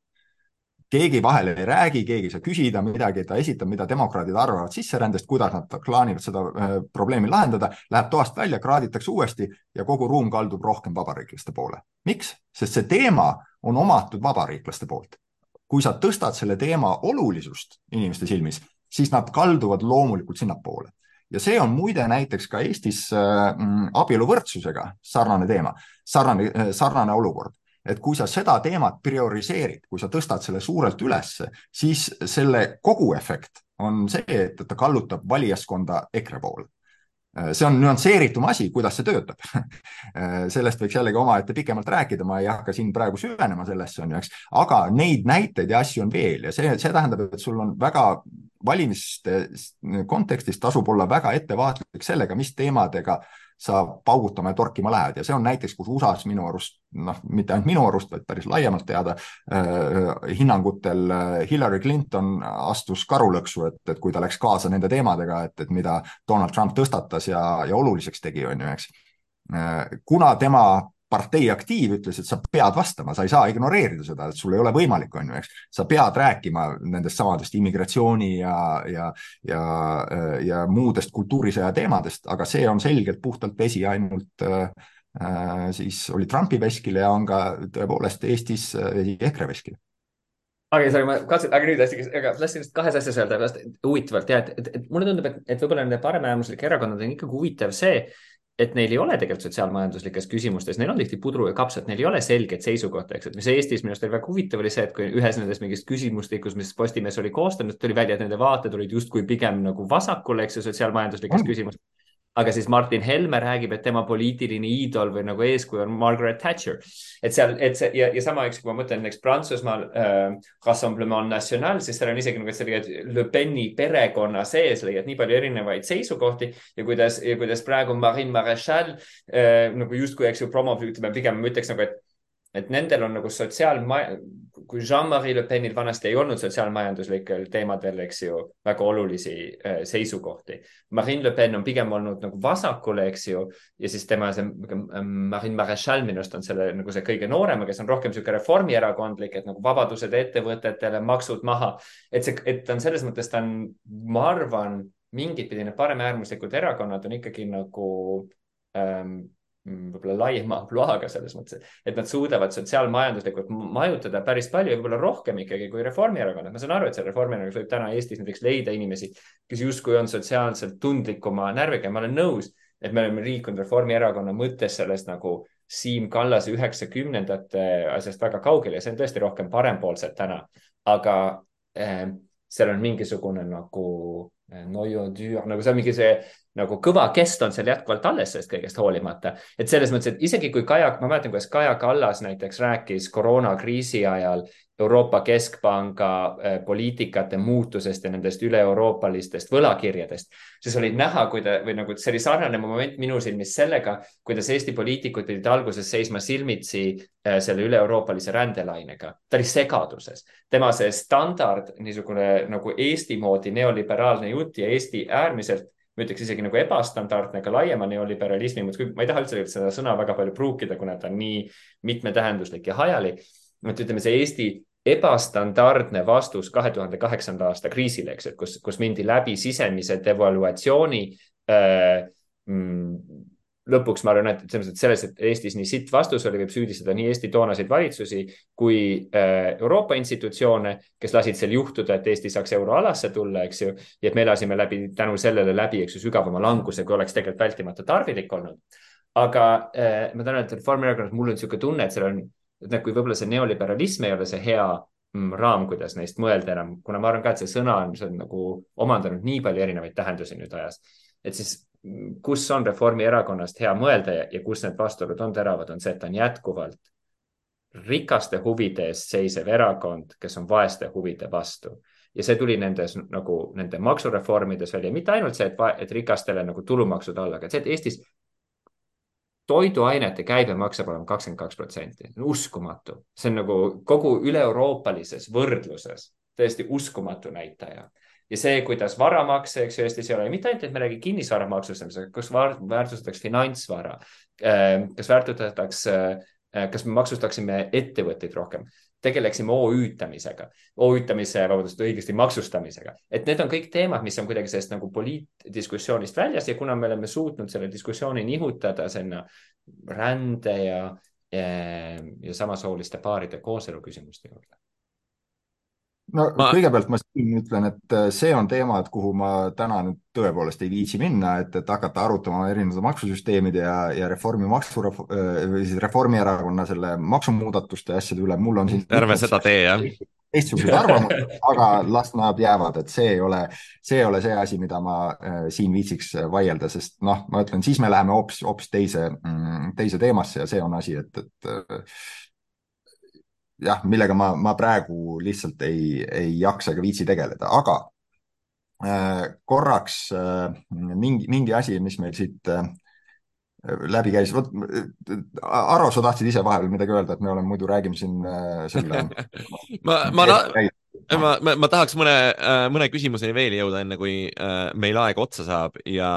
Keegi vahel ei räägi, keegi ei saa küsida midagi, ta esitab, mida demokraadid arvavad sisserändest, kuidas nad plaanivad seda äh, probleemi lahendada, läheb toast välja, kraaditakse uuesti ja kogu ruum kaldub rohkem vabariiklaste poole. miks? sest see teema on omatud vabariiklaste poolt. kui sa tõstad selle teema olulisust inimeste silmis, siis nad kalduvad loomulikult sinnapoole ja see on muide näiteks ka Eestis äh, mm, abieluvõrdsusega sarnane teema, sarnane, äh, sarnane olukord et kui sa seda teemat prioriseerid, kui sa tõstad selle suurelt ülesse, siis selle koguefekt on see, et ta kallutab valijaskonda EKRE poole. Äh, see on nüansseeritum asi, kuidas see töötab (laughs) sellest võiks jällegi omaette pikemalt rääkida, ma ei hakka siin praegu süvenema sellesse, on ju, eks, aga neid näiteid ja asju on veel ja see, see tähendab, et sul on väga valimiste kontekstis tasub olla väga ettevaatlik sellega, mis teemadega sa paugutama ja torkima lähed ja see on näiteks, kus USA-s minu arust, noh, mitte ainult minu arust, vaid päris laiemalt teada äh, hinnangutel äh, Hillary Clinton astus karulõksu, et, et kui ta läks kaasa nende teemadega, et, et mida Donald Trump tõstatas ja, ja oluliseks tegi, on ju, eks. Äh, kuna tema partei aktiiv ütles, et sa pead vastama, sa ei saa ignoreerida seda, et sul ei ole võimalik, on ju, eks. sa pead rääkima nendest samadest immigratsiooni ja, ja, ja, ja muudest kultuurisõja teemadest, aga see on selgelt puhtalt vesi ainult äh, siis oli Trumpi veskile ja on ka tõepoolest Eestis vesi EKRE veskile aga sorry, ma katsun, aga nüüd hästi, aga tahtsin lihtsalt kahes asjas öelda, huvitavalt ja et, et, et mulle tundub, et, et võib-olla nende paremäärmuslike erakondadega on ikkagi huvitav see, et neil ei ole tegelikult sotsiaalmajanduslikes küsimustes, neil on tihti pudru ja kapsad, neil ei ole selget seisukohta, eks, et mis Eestis minu arust oli väga huvitav, oli see, et kui ühes nendest mingist küsimustikus, mis Postimees oli koostanud, tuli välja, et nende vaated olid justkui pigem nagu vasakul, eks ju, sotsiaalmajanduslikes küsimustes aga siis Martin Helme räägib, et tema poliitiline iidol või nagu eeskuju on Margaret Thatcher. et seal, et see ja, ja sama, eks, kui ma mõtlen näiteks Prantsusmaal äh, Rassemblement National, siis seal on isegi nagu, leiad Le Peni perekonna sees leiad nii palju erinevaid seisukohti ja kuidas, ja kuidas praegu Marine Maréchal äh, nagu justkui, eks ju, promob, ütleme pigem ma ütleks nagu, et et nendel on nagu sotsiaalma-, kui Jean-Marie Le Penil vanasti ei olnud sotsiaalmajanduslikel teemadel, eks ju, väga olulisi äh, seisukohti. Marine Le Pen on pigem olnud nagu vasakul, eks ju, ja siis tema see ähm, Marine Maréchal minu arust on selle nagu see kõige noorem, kes on rohkem niisugune reformierakondlik, et nagu vabadused ettevõtetele, maksud maha, et see, et ta on selles mõttes, ta on, ma arvan, mingit pidi need paremäärmuslikud erakonnad on ikkagi nagu ähm, võib-olla laiema ampluaaga (laughs) selles mõttes, et nad suudavad sotsiaalmajanduslikult majutada päris palju ja võib-olla rohkem ikkagi kui Reformierakond. ma saan aru, et seal Reformierakonnas võib täna Eestis näiteks leida inimesi, kes justkui on sotsiaalselt tundlikuma närviga ja ma olen nõus, et me oleme liikunud Reformierakonna mõttes sellest nagu Siim Kallase üheksakümnendate asjast väga kaugele ja see on tõesti rohkem parempoolsed täna, aga äh, seal on mingisugune nagu eh, noyau nagu see on mingi see nagu kõva kest on seal jätkuvalt alles sellest kõigest hoolimata. et selles mõttes, et isegi kui Kaja, ma mäletan, kuidas Kaja Kallas näiteks rääkis koroonakriisi ajal Euroopa Keskpanga äh, poliitikate muutusest ja nendest üle-euroopalistest võlakirjadest, siis oli näha, kui ta või nagu see oli sarnane moment minu silmis sellega, kuidas Eesti poliitikud pidid alguses seisma silmitsi äh, selle üle-euroopalise rändelainega. ta oli segaduses, tema see standard niisugune nagu Eesti moodi neoliberaalne jutt ja Eesti äärmiselt ma ütleks isegi nagu ebastandardne ka laiema neoliberalismi mõttes, ma ei taha üldse seda sõna väga palju pruukida, kuna ta on nii mitmetähenduslik ja hajali. et ütleme, see Eesti ebastandardne vastus kahe tuhande kaheksanda aasta kriisile, eks, et kus, kus mindi läbi sisemise devaluatsiooni äh, mm, lõpuks ma arvan, et selles mõttes selles, et Eestis nii sitt vastus oli, võib süüdistada nii Eesti toonaseid valitsusi kui äh, Euroopa institutsioone, kes lasid sel juhtuda, et Eesti saaks euroalasse tulla, eks ju. ja et me elasime läbi, tänu sellele läbi, eks ju, sügavama languse, kui oleks tegelikult vältimatu tarvilik olnud. aga äh, ma tahan öelda, et Reformierakonnas mul on niisugune tunne, et seal on, et kui võib-olla see neoliberalism ei ole see hea mm, raam, kuidas neist mõelda enam, kuna ma arvan ka, et see sõna on, see on nagu omandanud nii palju erinevaid tähendusi nüüd ajas, et siis kus on Reformierakonnast hea mõelda ja, ja kus need vastuolud on teravad, on see, et ta on jätkuvalt rikaste huvide eest seisev erakond, kes on vaeste huvide vastu. Ja see tuli nendes nagu nende maksureformides välja, mitte ainult see, et, et rikastele nagu tulumaksud alla, aga see, et Eestis toiduainete käibemaks saab olema kakskümmend kaks protsenti, uskumatu, see on nagu kogu üle-euroopalises võrdluses täiesti uskumatu näitaja ja see, kuidas varamakse, eks ju, Eestis ei ole. Mitte ainult, et me räägime kinnisvara maksustamisega, kas väärtustatakse finantsvara, äh, kas väärtustatakse, äh, kas me maksustaksime ettevõtteid rohkem? Tegeleksime OÜ-tamisega, OÜ-tamise, vabandust, õigesti maksustamisega, et need on kõik teemad, mis on kuidagi sellest nagu poliitdiskussioonist väljas ja kuna me oleme suutnud selle diskussiooni nihutada sinna rände ja, ja, ja samasooliste paaride kooselu küsimuste juurde no ma... kõigepealt ma siin ütlen, et äh, see on teema, et kuhu ma täna nüüd tõepoolest ei viitsi minna, et, et hakata arutama erinevate maksusüsteemide ja, ja reformi maksu äh, või siis Reformierakonna selle maksumuudatuste asjade üle, mul on siin. ärme seda tee jah teistsuguseid arvamusi, aga las nad jäävad, et see ei ole, see ei ole see asi, mida ma äh, siin viitsiks vaielda, sest noh, ma ütlen, siis me läheme hoopis, hoopis teise, mm, teise teemasse ja see on asi, et, et jah, millega ma, ma praegu lihtsalt ei, ei jaksa ega viitsi tegeleda, aga äh, korraks äh, mingi, mingi asi, mis meil siit äh, läbi käis, vot Arvo, sa tahtsid ise vahepeal midagi öelda, et me oleme, muidu räägime siin selle (laughs) ma, ma, ma, ma, ma tahaks mõne mõne küsimuseni veel jõuda, enne kui meil aeg otsa saab. Ja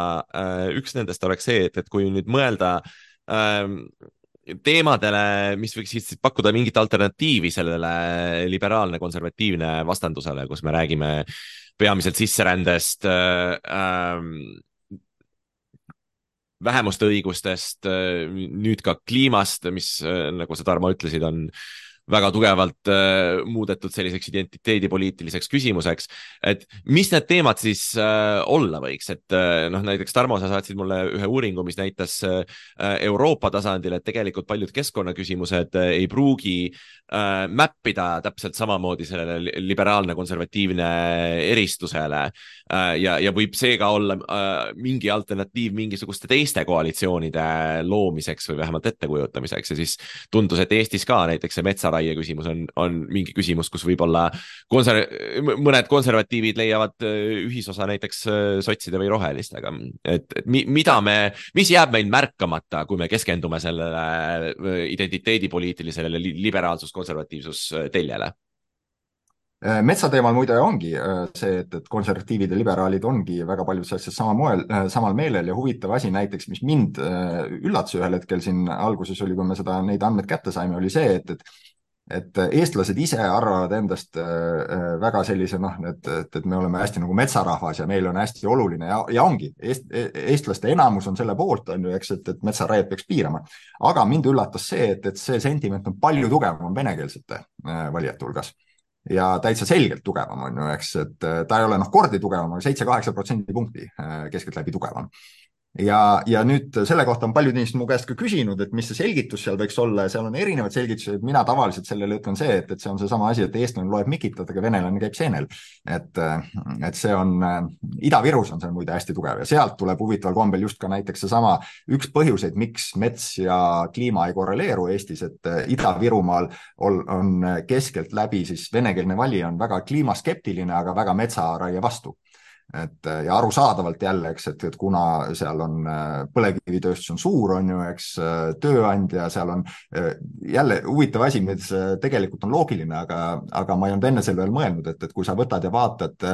üks nendest oleks see, et, et kui nüüd mõelda äh, teemadele, mis võiksid siis pakkuda mingit alternatiivi sellele liberaalne konservatiivne vastandusele, kus me räägime peamiselt sisserändest äh,, vähemuste õigustest äh,, nüüd ka kliimast, mis äh,, nagu sa, Tarmo, ütlesid, on äh, väga tugevalt äh, muudetud selliseks identiteedipoliitiliseks küsimuseks. et mis need teemad siis äh, olla võiks, et äh, noh, näiteks Tarmo, sa saatsid mulle ühe uuringu, mis näitas äh, Euroopa tasandil, et tegelikult paljud keskkonnaküsimused äh, ei pruugi äh, mäppida täpselt samamoodi sellele liberaalne konservatiivne eristusele. Äh, ja, ja võib seega olla äh, mingi alternatiiv mingisuguste teiste koalitsioonide loomiseks või vähemalt ettekujutamiseks ja siis tundus, et Eestis ka näiteks see metsaraie raie küsimus on, on mingi küsimus, kus võib-olla konser-, mõned konservatiivid leiavad äh, ühisosa näiteks äh, sotside või rohelistega. et, et mi, mida me, mis jääb meil märkamata, kui me keskendume sellele äh, identiteedipoliitilisele liberaalsus-konservatiivsus teljele? metsateemal muide ongi see, et, et konservatiivid ja liberaalid ongi väga paljudes asjades sama moel, samal meelel ja huvitav asi näiteks, mis mind üllatas ühel hetkel siin alguses oli, kui me seda, neid andmeid kätte saime, oli see, et, et et eestlased ise arvavad endast äh, äh, väga sellise noh, et, et, et me oleme hästi nagu metsarahvas ja meil on hästi oluline ja, ja ongi. Eest,, eestlaste enamus on selle poolt, on ju, eks, et, et metsaraiet peaks piirama. aga mind üllatas see, et, et see sentiment on palju tugevam venekeelsete äh, valijate hulgas. Ja täitsa selgelt tugevam on ju, eks, et ta ei ole noh, kordi tugevam, aga seitse-kaheksa protsendipunkti keskeltläbi tugevam ja, ja nüüd selle kohta on paljud inimesed mu käest ka küsinud, et mis see selgitus seal võiks olla. Ja seal on erinevad selgitused, mina tavaliselt sellele ütlen see, et, et see on seesama asi, et eestlane loeb Mikitat, aga venelane käib seenel. et, et see on Ida-Virus on see muide hästi tugev ja sealt tuleb huvitaval kombel just ka näiteks seesama üks põhjuseid, miks mets ja kliima ei korreleeru Eestis, et äh, Ida-Virumaal on, on keskeltläbi siis venekeelne valija on väga kliimaskeptiline, aga väga metsaraie vastu et äh, ja arusaadavalt jälle, eks, et, et kuna seal on äh, põlevkivitööstus on suur, on ju, eks, äh, tööandja, seal on jälle huvitav asi, mis tegelikult on loogiline, aga, aga ma ei olnud enne selle peale mõelnud, et, et kui sa võtad ja vaatad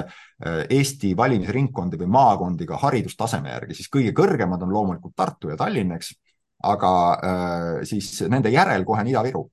Eesti valimisringkondi või maakondi ka haridustaseme järgi, siis kõige kõrgemad on loomulikult Tartu ja Tallinn, eks, aga siis nende järel kohe on Ida-Viru.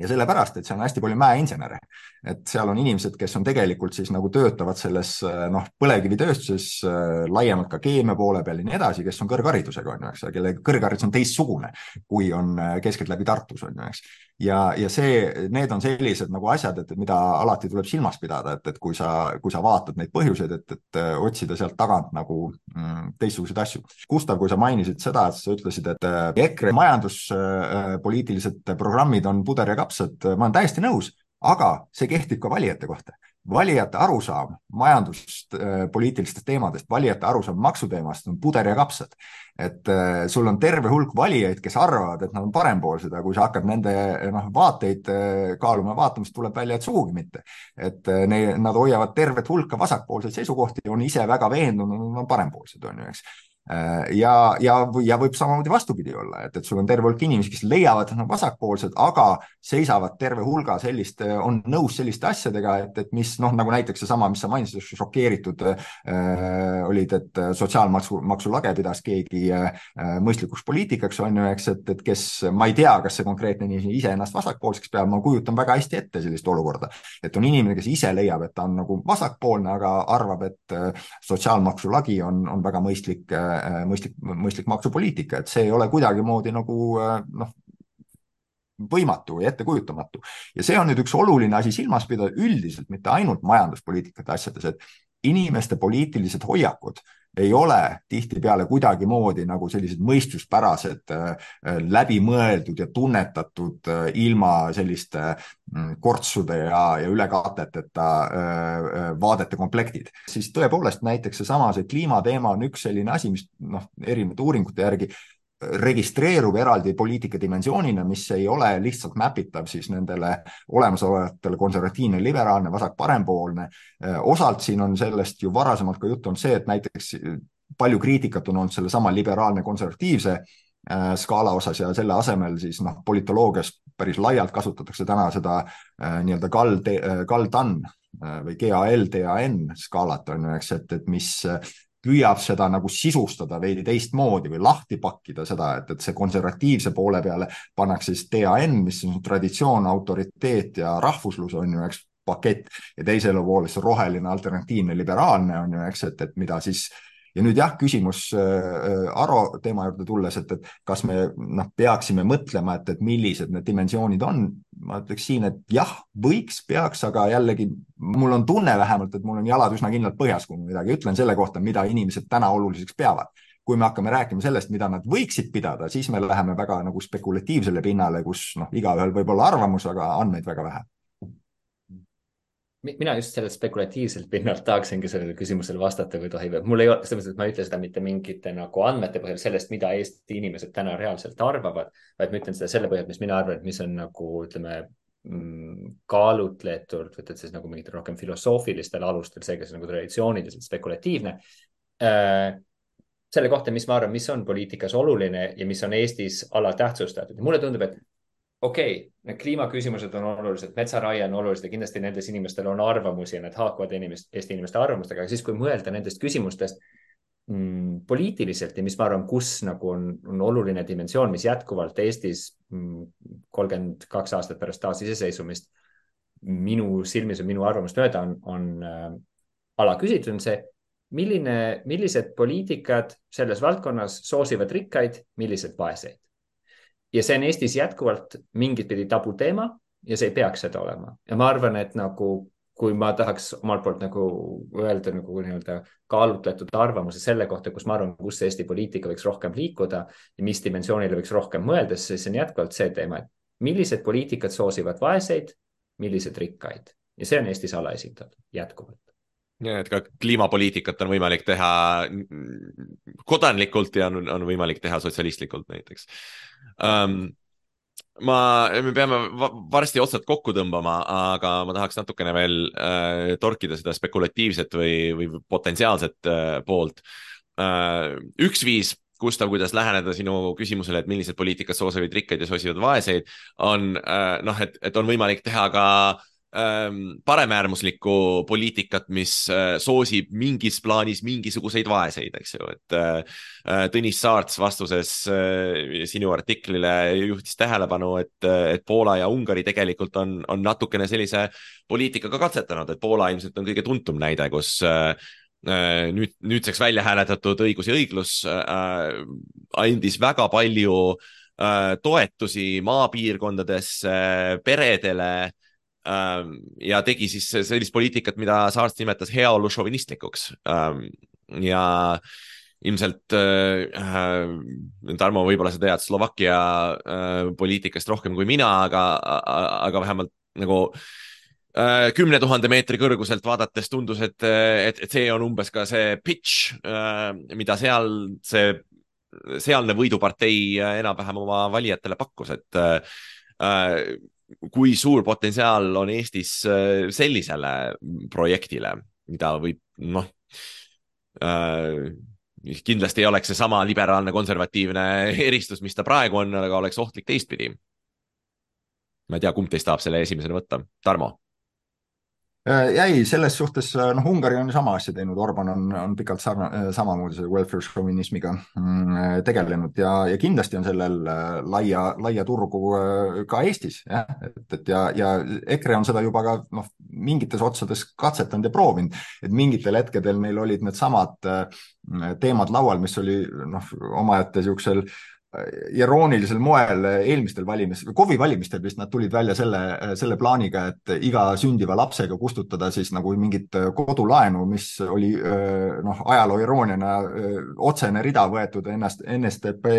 Ja sellepärast, et seal on hästi palju mäeinsenere, et seal on inimesed, kes on tegelikult siis nagu töötavad selles noh, põlevkivitööstuses äh, laiemalt ka keemia poole peal ja nii edasi, kes on kõrgharidusega, on ju, eks, kelle kõrgharidus on teistsugune, kui on äh, keskeltläbi Tartus, on ju, eks. ja, ja see, need on sellised nagu asjad, et mida alati tuleb silmas pidada, et, et kui sa, kui sa vaatad neid põhjuseid, et, et äh, otsida sealt tagant nagu mm, teistsuguseid asju. Gustav, kui sa mainisid seda, et sa ütlesid, et EKRE majanduspoliitilised programmid on puder ja kapp, lapsed, ma olen täiesti nõus, aga see kehtib ka valijate kohta valijate arusaam majandust, äh, poliitilistest teemadest, valijate arusaam maksuteemast on puder ja kapsad. et äh, sul on terve hulk valijaid, kes arvavad, et nad on parempoolsed, aga kui sa hakkad nende noh, vaateid äh, kaaluma, vaatama, siis tuleb välja, et sugugi mitte. et ne, nad hoiavad tervet hulka vasakpoolseid seisukohti ja on ise väga veendunud, nad on parempoolsed, on ju, eks ja, ja, ja võib samamoodi vastupidi olla, et, et sul on terve hulk inimesi, kes leiavad, et nad on vasakpoolsed, aga seisavad terve hulga selliste, on nõus selliste asjadega, et, et mis noh, nagu näiteks seesama, mis sa mainisid, šokeeritud äh, olid, et sotsiaalmaksu, maksulage pidas keegi äh, mõistlikuks poliitikaks, on ju, eks, et, et kes, ma ei tea, kas see konkreetne inimene ise ennast vasakpoolseks peab, ma kujutan väga hästi ette sellist olukorda, et on inimene, kes ise leiab, et ta on nagu vasakpoolne, aga arvab, et äh, sotsiaalmaksulagi on, on väga mõistlik äh, Äh, mõistlik, mõistlik maksupoliitika, et see ei ole kuidagimoodi nagu äh, noh, võimatu või ettekujutamatu. ja see on nüüd üks oluline asi silmas pidada üldiselt, mitte ainult majanduspoliitikate asjades, et inimeste poliitilised hoiakud ei ole tihtipeale kuidagimoodi nagu sellised mõistuspärased, äh, läbimõeldud ja tunnetatud ilma selliste mm, kortsude ja, ja ülekaateteta vaadete komplektid. siis tõepoolest näiteks seesama, see kliimateema on üks selline asi, mis noh, erinevate uuringute järgi registreerub eraldi poliitika dimensioonina, mis ei ole lihtsalt mäpitav siis nendele olemasolevatele konservatiivne, liberaalne, vasak-parempoolne. osalt siin on sellest ju varasemalt ka juttu olnud see, et näiteks palju kriitikat on olnud sellesama liberaalne konservatiivse äh, skaala osas ja selle asemel siis noh, politoloogias päris laialt kasutatakse täna seda äh, nii-öelda GAL, GAL-TAN äh, või GAL-DAN skaalat on ju, eks, et, et mis püüab seda nagu sisustada veidi teistmoodi või lahti pakkida seda, et, et see konservatiivse poole peale pannakse siis DAN, mis on traditsioon, autoriteet ja rahvuslus on ju, eks, pakett. Ja teisele poole siis roheline alternatiivne liberaalne on ju, eks, et, et mida siis äh, ja nüüd jah, küsimus äh, Aro teema juurde tulles, et, et kas me noh, peaksime mõtlema, et, et millised need dimensioonid on. ma ütleks siin, et jah, võiks, peaks, aga jällegi mul on tunne vähemalt, et mul on jalad üsna kindlalt põhjas, kui ma midagi ütlen selle kohta, mida inimesed täna oluliseks peavad kui me hakkame rääkima sellest, mida nad võiksid pidada, siis me läheme väga nagu spekulatiivsele pinnale, kus noh, igaühel võib olla arvamus, aga andmeid väga vähe mina just sellelt spekulatiivselt pinnalt tahaksingi sellele küsimusele vastata, kui tohib, et mul ei ole, selles mõttes, et ma ei ütle seda mitte mingite nagu andmete põhjal sellest, mida Eesti inimesed täna reaalselt arvavad, vaid ma ütlen seda selle põhjal, mis mina arvan, et mis on nagu ütleme mm, kaalutletult, võtad siis nagu mingitel rohkem filosoofilistel alustel, seega see nagu traditsiooniliselt spekulatiivne äh, selle kohta, mis ma arvan, mis on poliitikas oluline ja mis on Eestis alatähtsustatud. Mulle tundub, et okei okay,, need kliimaküsimused on olulised, metsaraie on olulised ja kindlasti nendes inimestel on arvamusi ja need haakuvad inimest, Eesti inimeste arvamustega, aga siis, kui mõelda nendest küsimustest mm, poliitiliselt ja mis ma arvan, kus nagu on, on oluline dimensioon, mis jätkuvalt Eestis mm, kolmkümmend mm, kaks aastat pärast taasiseseisvumist minu silmis ja minu arvamust mööda on, on äh, alaküsitud, on see, milline, millised poliitikad selles valdkonnas soosivad rikkaid, millised vaeseid ja see on Eestis jätkuvalt mingit pidi tabuteema ja see ei peaks seda olema. Ja ma arvan, et nagu kui ma tahaks omalt poolt nagu öelda nagu nii-öelda kaalutletud arvamuse selle kohta, kus ma arvan, kus Eesti poliitika võiks rohkem liikuda ja mis dimensioonile võiks rohkem mõelda, siis see on jätkuvalt see teema, et millised poliitikad soosivad vaeseid, millised rikkaid. Ja see on Eestis alaesindatud jätkuvalt ja et ka kliimapoliitikat on võimalik teha kodanlikult ja on, on võimalik teha sotsialistlikult näiteks um, ma, me peame varsti otsad kokku tõmbama, aga ma tahaks natukene veel äh, torkida seda spekulatiivset või, või potentsiaalset äh, poolt äh,. üks viis, Gustav, kuidas läheneda sinu küsimusele, et millised poliitikad soosivad rikkaid ja soosivad vaeseid, on äh, noh, et, et on võimalik teha ka äh, paremäärmuslikku poliitikat, mis äh, soosib mingis plaanis mingisuguseid vaeseid, eks ju, et äh, äh, Tõnis Saarts vastuses sinu artiklile juhtis tähelepanu, et, et Poola ja Ungari tegelikult on, on natukene sellise poliitikaga katsetanud, et Poola ilmselt on kõige tuntum näide, kus nüüd, nüüdseks välja hääletatud õigus ja õiglus andis väga palju toetusi maapiirkondadesse, peredele Ähm, ja tegi siis sellist poliitikat, mida Saarts nimetas heaolu šovinistlikuks. Ähm, ja ilmselt äh, äh,, Tarmo, võib-olla sa tead Slovakkia äh, poliitikast rohkem kui mina, aga, aga vähemalt nagu äh, kümne tuhande meetri kõrguselt vaadates tundus, et, et, et see on umbes ka see pitch, mida seal see, sealne võidupartei enam-vähem oma valijatele pakkus, et kui suur potentsiaal on Eestis sellisele projektile, mida võib, noh kindlasti ei oleks seesama liberaalne konservatiivne (laughs) eristus, mis ta praegu on, aga oleks ohtlik teistpidi. ma ei tea, kumb teist tahab selle esimesena võtta, Tarmo? Äh, jäi selles suhtes, äh, noh, Ungari on sama asja teinud, Orban on, on pikalt sarna-, äh, samamoodi selle welfare šovinismiga mm, tegelenud ja, ja kindlasti on sellel laia, laia turgu ka Eestis, jah, et, et ja, ja EKRE on seda juba ka noh, mingites otsades katsetanud ja proovinud, et mingitel hetkedel neil olid needsamad teemad laual, mis oli noh, omaette niisugusel iroonilisel moel eelmistel valimistel, KOV-i valimistel vist nad tulid välja selle, selle plaaniga, et iga sündiva lapsega kustutada siis nagu mingit kodulaenu, mis oli noh, ajaloo irooniana otsene rida võetud ennast, NSDP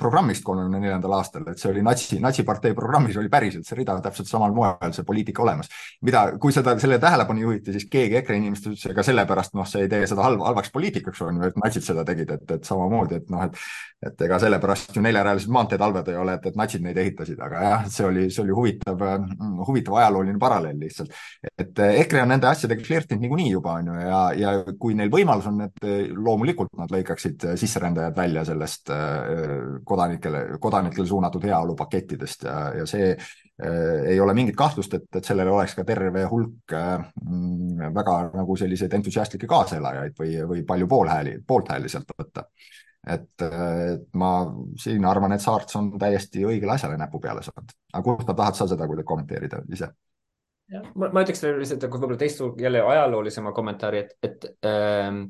programmist kolmekümne neljandal aastal, et see oli natsi, natsipartei programmis oli päriselt see rida täpselt samal moel, see poliitika olemas. mida, kui seda, selle tähelepanu juhiti, siis keegi EKRE inimestest ütles, ega sellepärast noh, see ei tee seda halb, halvaks poliitikaks, on ju, et natsid seda tegid, et, et samamoodi, et noh, et et ega sellepärast ju neljarealised maanteed halvad ei ole, et, et natsid neid ehitasid, aga jah, see oli, see oli huvitav, huvitav ajalooline paralleel lihtsalt. et EKRE on nende asjadega flirtinud niikuinii juba, on ju, ja, ja kui neil võimalus on, et loomulikult nad lõikaksid sisserändajad välja sellest kodanikele, kodanikele suunatud heaolupakettidest ja, ja see ei ole mingit kahtlust, et, et sellel oleks ka terve hulk äh, väga nagu selliseid entusiastlikke kaaselajaid või, või palju poolhääli, poolthääli sealt võtta et, et ma siin arvan, et Saarts on täiesti õigele asjale näpu peale saanud. aga Gustav, tahad sa seda kuidagi kommenteerida ise? ma, ma ütleks lihtsalt võib-olla teist jälle ajaloolisema kommentaari, et, et ähm,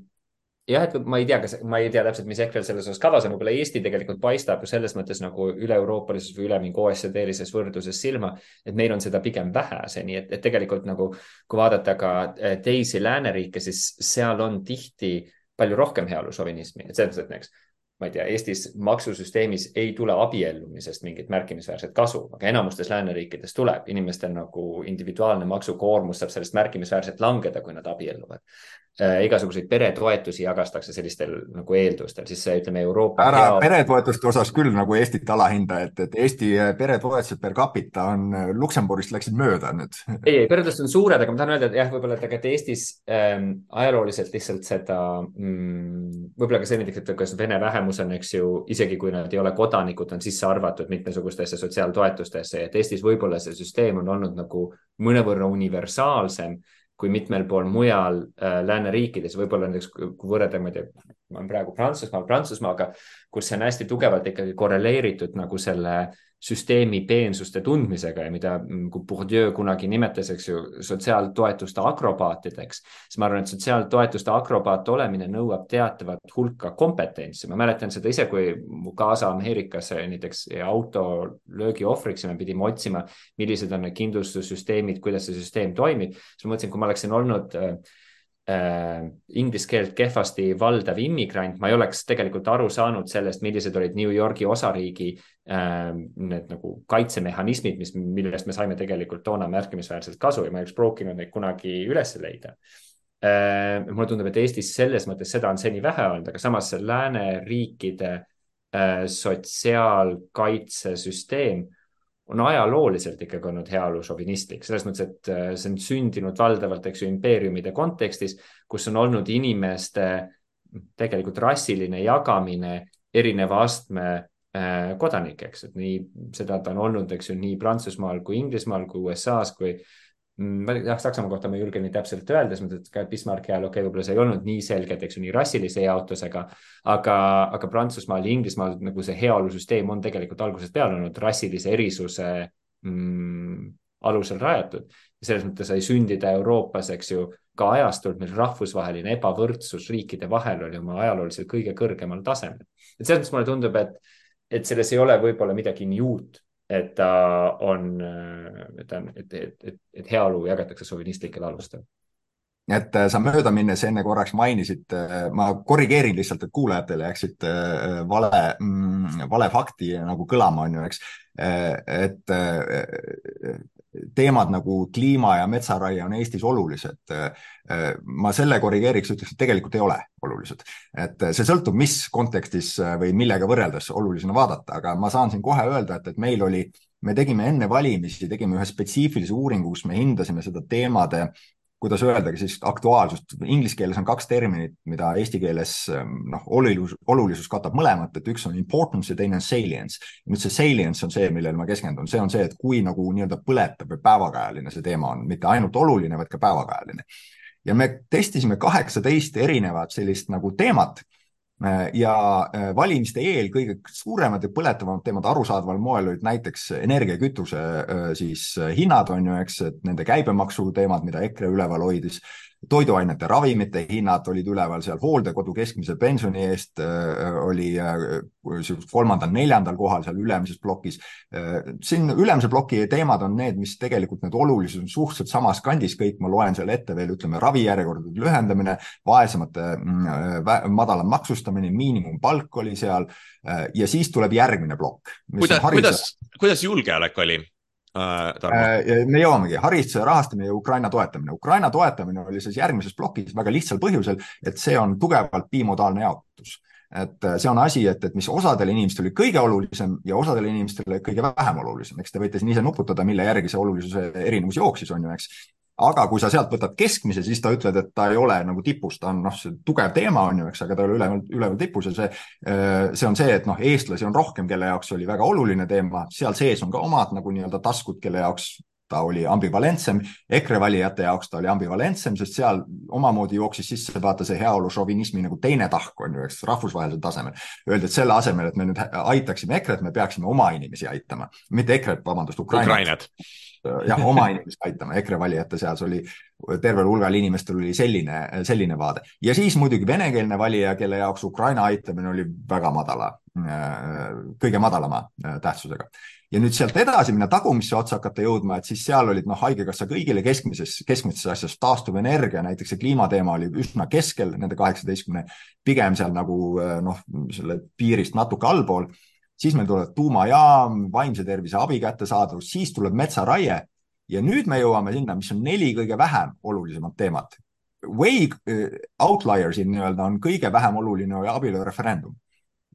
jah, et ma ei tea, kas, ma ei tea täpselt, mis EKRE-l selles osas kavas on, võib-olla Eesti tegelikult paistab ju selles mõttes nagu üle-euroopalises või üle mingi OECD-lises võrdluses silma, et meil on seda pigem vähe seni, et, et tegelikult nagu kui vaadata ka äh, teisi lääneriike, siis seal on tihti palju rohkem heaolušovinismi, et selles mõttes, et näiteks ma ei tea, Eestis maksusüsteemis ei tule abiellumisest mingit märkimisväärset kasu, aga enamustes lääneriikides tuleb, inimestel nagu individuaalne maksukoormus saab sellest märkimisväärselt langeda, kui nad abielluvad. Igasuguseid peretoetusi jagastakse sellistel nagu eeldustel, siis ütleme Euroopa. ära hea... peretoetuste osas küll nagu Eestit alahinda, et, et Eesti peretoetused per capita on Luksemburgist läksid mööda nüüd. ei, ei peretoetused on suured, aga ma tahan öelda, et jah, võib-olla, et, et Eestis ähm, ajalooliselt lihtsalt seda mm,, võib-olla ka see näiteks, et kas vene vähem vähemus on, eks ju, isegi kui nad ei ole kodanikud, on sisse arvatud mitmesugustesse sotsiaaltoetustesse, et Eestis võib-olla see süsteem on olnud nagu mõnevõrra universaalsem kui mitmel pool mujal äh, lääneriikides, võib-olla näiteks kui võrrelda, ma ei tea, ma olen praegu Prantsusmaal, Prantsusmaaga, kus see on hästi tugevalt ikkagi korreleeritud nagu selle süsteemi peensuste tundmisega ja mida mm, kui Bourdieu kunagi nimetas, eks ju, sotsiaaltoetuste akrobaatideks, siis ma arvan, et sotsiaaltoetuste akrobaat olemine nõuab teatavat hulka kompetentsi. ma mäletan seda ise, kui mu kaasa Ameerikas näiteks auto löögi ohvriks ja me pidime otsima, millised on need kindlustussüsteemid, kuidas see süsteem toimib, siis ma mõtlesin, kui ma oleksin olnud äh, inglise keelt kehvasti valdav immigrant, ma ei oleks tegelikult aru saanud sellest, millised olid New Yorgi osariigi äh, need nagu kaitsemehhanismid, mis, millest me saime tegelikult toona märkimisväärselt kasu ja ma ei oleks proovinud neid kunagi üles leida äh,. mulle tundub, et Eestis selles mõttes seda on seni vähe olnud, aga samas lääneriikide äh, sotsiaalkaitsesüsteem on ajalooliselt ikkagi olnud heaolu šovinistlik, selles mõttes, et äh, see on sündinud valdavalt, eks ju, impeeriumide kontekstis, kus on olnud inimeste tegelikult rassiline jagamine erineva astme äh, kodanikeks, et nii seda ta on olnud, eks ju, nii Prantsusmaal kui Inglismaal kui USA-s kui jah, Saksamaa kohta ma ei julge nii täpselt öelda, selles mõttes, et ka Bismarcki ajal, okei okay,, võib-olla see ei olnud nii selgelt, eks ju, nii rassilise jaotusega, aga, aga Prantsusmaal ja Inglismaal nagu see heaolusüsteem on tegelikult algusest peale olnud rassilise erisuse mm, alusel rajatud. selles mõttes sai sündida Euroopas, eks ju, ka ajastult, mil rahvusvaheline ebavõrdsus riikide vahel oli oma ajalooliselt kõige kõrgemal tasemel. et selles mõttes mulle tundub, et, et selles ei ole võib-olla midagi nii uut et ta on, et ta on, et, et, et, et heaolu jagatakse sovinistlikel alustel et äh, sa möödaminnes enne korraks mainisid, äh, ma korrigeerin lihtsalt, et kuulajatele jääksid äh, vale, mm, vale fakti nagu kõlama, on ju, eks. et teemad nagu kliima ja metsaraie on Eestis olulised. ma selle korrigeeriks, ütleks, et tegelikult ei ole olulised. et see sõltub, mis kontekstis või millega võrreldes olulisena vaadata, aga ma saan siin kohe öelda, et, et meil oli, me tegime enne valimisi, tegime ühe spetsiifilise uuringu, kus me hindasime seda teemade kuidas öeldagi siis aktuaalsust, inglise keeles on kaks terminit, mida eesti keeles noh, olulisus, olulisus katab mõlemat, et üks on importance ja teine on salience. nüüd see salience on see, millele ma keskendun, see on see, et kui nagu nii-öelda põletav või päevakajaline see teema on, mitte ainult oluline, vaid ka päevakajaline. ja me testisime kaheksateist erinevat sellist nagu teemat ja äh, valimiste eel kõige suuremad ja põletavamad teemad arusaadaval moel olid näiteks energia ja kütuse äh, siis hinnad on ju, eks, et nende käibemaksu teemad, mida EKRE üleval hoidis toiduainete, ravimite hinnad olid üleval seal, hooldekodu keskmise pensioni eest äh, oli äh, kolmandal-neljandal kohal seal ülemises plokis äh,. siin ülemise ploki teemad on need, mis tegelikult need olulisus on suhteliselt samas kandis kõik, ma loen seal ette veel, ütleme ravijärjekordade lühendamine, vaesemate mm, madalam maksustamine, miinimumpalk oli seal ja siis tuleb järgmine plokk. kuidas, kuidas, kuidas julgeolek oli? Äh,. me jõuamegi, hariduse rahastamine ja Ukraina toetamine. Ukraina toetamine oli siis järgmises plokis väga lihtsal põhjusel, et see on tugevalt bimodaalne jaotus et äh, see on asi, et, et mis osadele inimestele oli kõige olulisem ja osadele inimestele kõige vähem olulisem, eks te võite siin ise nuputada, mille järgi see olulisuse erinevus jooksis, on ju, eks aga kui sa sealt võtad keskmise, siis ta ütled, et ta ei ole nagu tipus, ta on noh, see tugev teema on ju, eks, aga ta ei ole üleval, üleval tipus ja see, see on see, et noh, eestlasi on rohkem, kelle jaoks oli väga oluline teema, seal sees on ka omad nagu nii-öelda taskud, kelle jaoks ta oli ambivalentsem, EKRE valijate jaoks ta oli ambivalentsem, sest seal omamoodi jooksis sisse vaata see heaolu šovinismi nagu teine tahk on ju, eks rahvusvahelisel tasemel. Öeldi, et selle asemel, et me nüüd aitaksime EKRE-t, me peaksime oma inimesi aitama, mitte EKRE-t, vabandust, Ukrainat, Ukrainat. Jah, oma inimest aitama, EKRE valijate seas oli tervel hulgal inimestel oli selline, selline vaade. Ja siis muidugi venekeelne valija, kelle jaoks Ukraina aitamine oli väga madala, kõige madalama tähtsusega. Ja nüüd sealt edasi minna tagumisse otsa hakata jõudma, et siis seal olid noh, Haigekassa kõigile keskmises, keskmises asjas taastuvenergia, näiteks see kliimateema oli üsna keskel nende kaheksateistkümne, pigem seal nagu noh, selle piirist natuke allpool siis meil tuleb tuumajaam, vaimse tervise abi kättesaadavus, siis tuleb metsaraie ja nüüd me jõuame sinna, mis on neli kõige vähem olulisemat teemat. Way uh, outlier'il nii-öelda on kõige vähem oluline abielureferendum.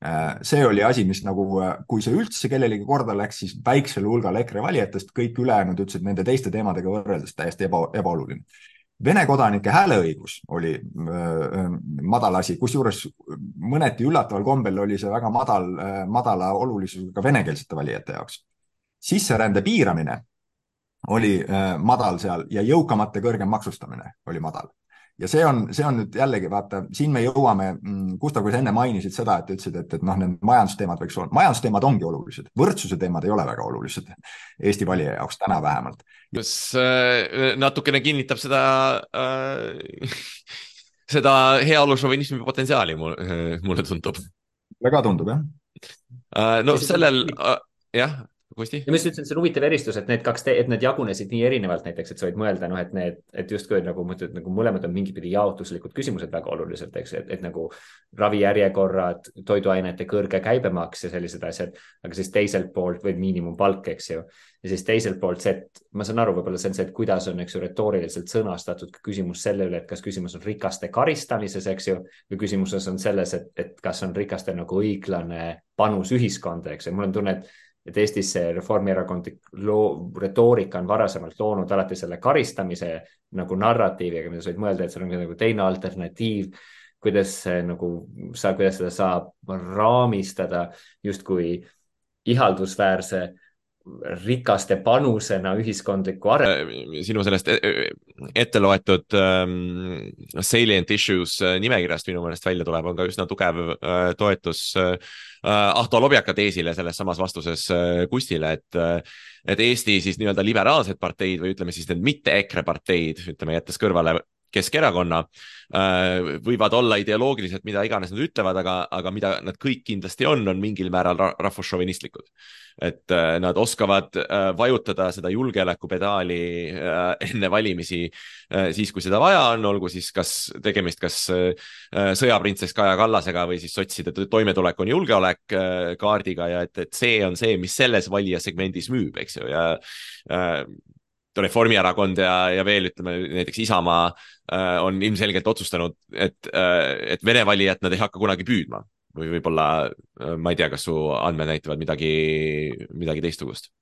Uh, see oli asi, mis nagu, uh, kui see üldse kellelegi korda läks, siis väiksel hulgal EKRE valijatest kõik ülejäänud ütlesid nende teiste teemadega võrreldes täiesti eba, ebaoluline Vene kodanike hääleõigus oli öö, madal asi, kusjuures mõneti üllataval kombel oli see väga madal, madala olulisusega venekeelsete valijate jaoks. sisserände piiramine oli öö, madal seal ja jõukamate kõrgem maksustamine oli madal ja see on, see on nüüd jällegi vaata, siin me jõuame, mm, Gustav, kui sa enne mainisid seda, et ütlesid, et, et noh, need majandusteemad võiks olla, majandusteemad ongi olulised, võrdsuse teemad ei ole väga olulised Eesti valija jaoks täna vähemalt. kas äh, natukene kinnitab seda äh, (laughs) seda heaolu šovinismi potentsiaali mulle tundub. väga tundub jah uh,. no sellel uh,, jah Kusti? ja ma just ütlesin, et see on huvitav eristus, et need kaks, et need jagunesid nii erinevalt näiteks, et sa võid mõelda, noh, et need, et justkui nagu mõtled, nagu mõlemad on mingit pidi jaotuslikud küsimused väga oluliselt, eks, et, et nagu ravijärjekorrad, toiduainete kõrge käibemaks ja sellised asjad, aga siis teiselt poolt või miinimumpalk, eks ju. ja siis teiselt poolt see, et ma saan aru, võib-olla see on see, et kuidas on, eks ju, retooriliselt sõnastatud küsimus selle üle, et kas küsimus on rikaste karistamises, eks ju, või küsimuses on selles, et, et kas on rikastel nagu õiglane panus ühiskonda, eks ju, mul on tunne, et et Eestis see reformierakondlik loo, retoorika on varasemalt loonud alati selle karistamise nagu narratiiviga, mida sa võid mõelda, et seal on nagu teine alternatiiv, kuidas nagu sa, kuidas seda saab raamistada justkui ihaldusväärse rikaste panusena ühiskondlikku arengu. Äh, sinu sellest äh, ette loetud um, salient issues äh, nimekirjast minu meelest välja tuleb, on ka üsna tugev uh, toetus uh, Ahto Lobjaka teesile selles samas vastuses uh, Kustile, et uh, et Eesti siis nii-öelda liberaalsed parteid või ütleme siis need mitte EKRE parteid, ütleme jättes kõrvale Keskerakonna äh, võivad olla ideoloogiliselt, mida iganes nad ütlevad, aga, aga mida nad kõik kindlasti on, on mingil määral rahvusšovinistlikud. et äh, nad oskavad äh, vajutada seda julgeolekupedaali enne valimisi siis, kui seda vaja on, olgu siis kas tegemist kas sõjaprintsess Kaja Kallasega või siis sotside toimetulek on julgeolek kaardiga ja et, et see on see, mis selles valijasegmendis müüb, eks ju, ja Reformierakond ja, ja veel ütleme näiteks Isamaa äh, on ilmselgelt otsustanud, et, et Vene valijat nad ei hakka kunagi püüdma. Või võib-olla ma ei tea, kas su andmed näitavad midagi, midagi teistsugust. Äh,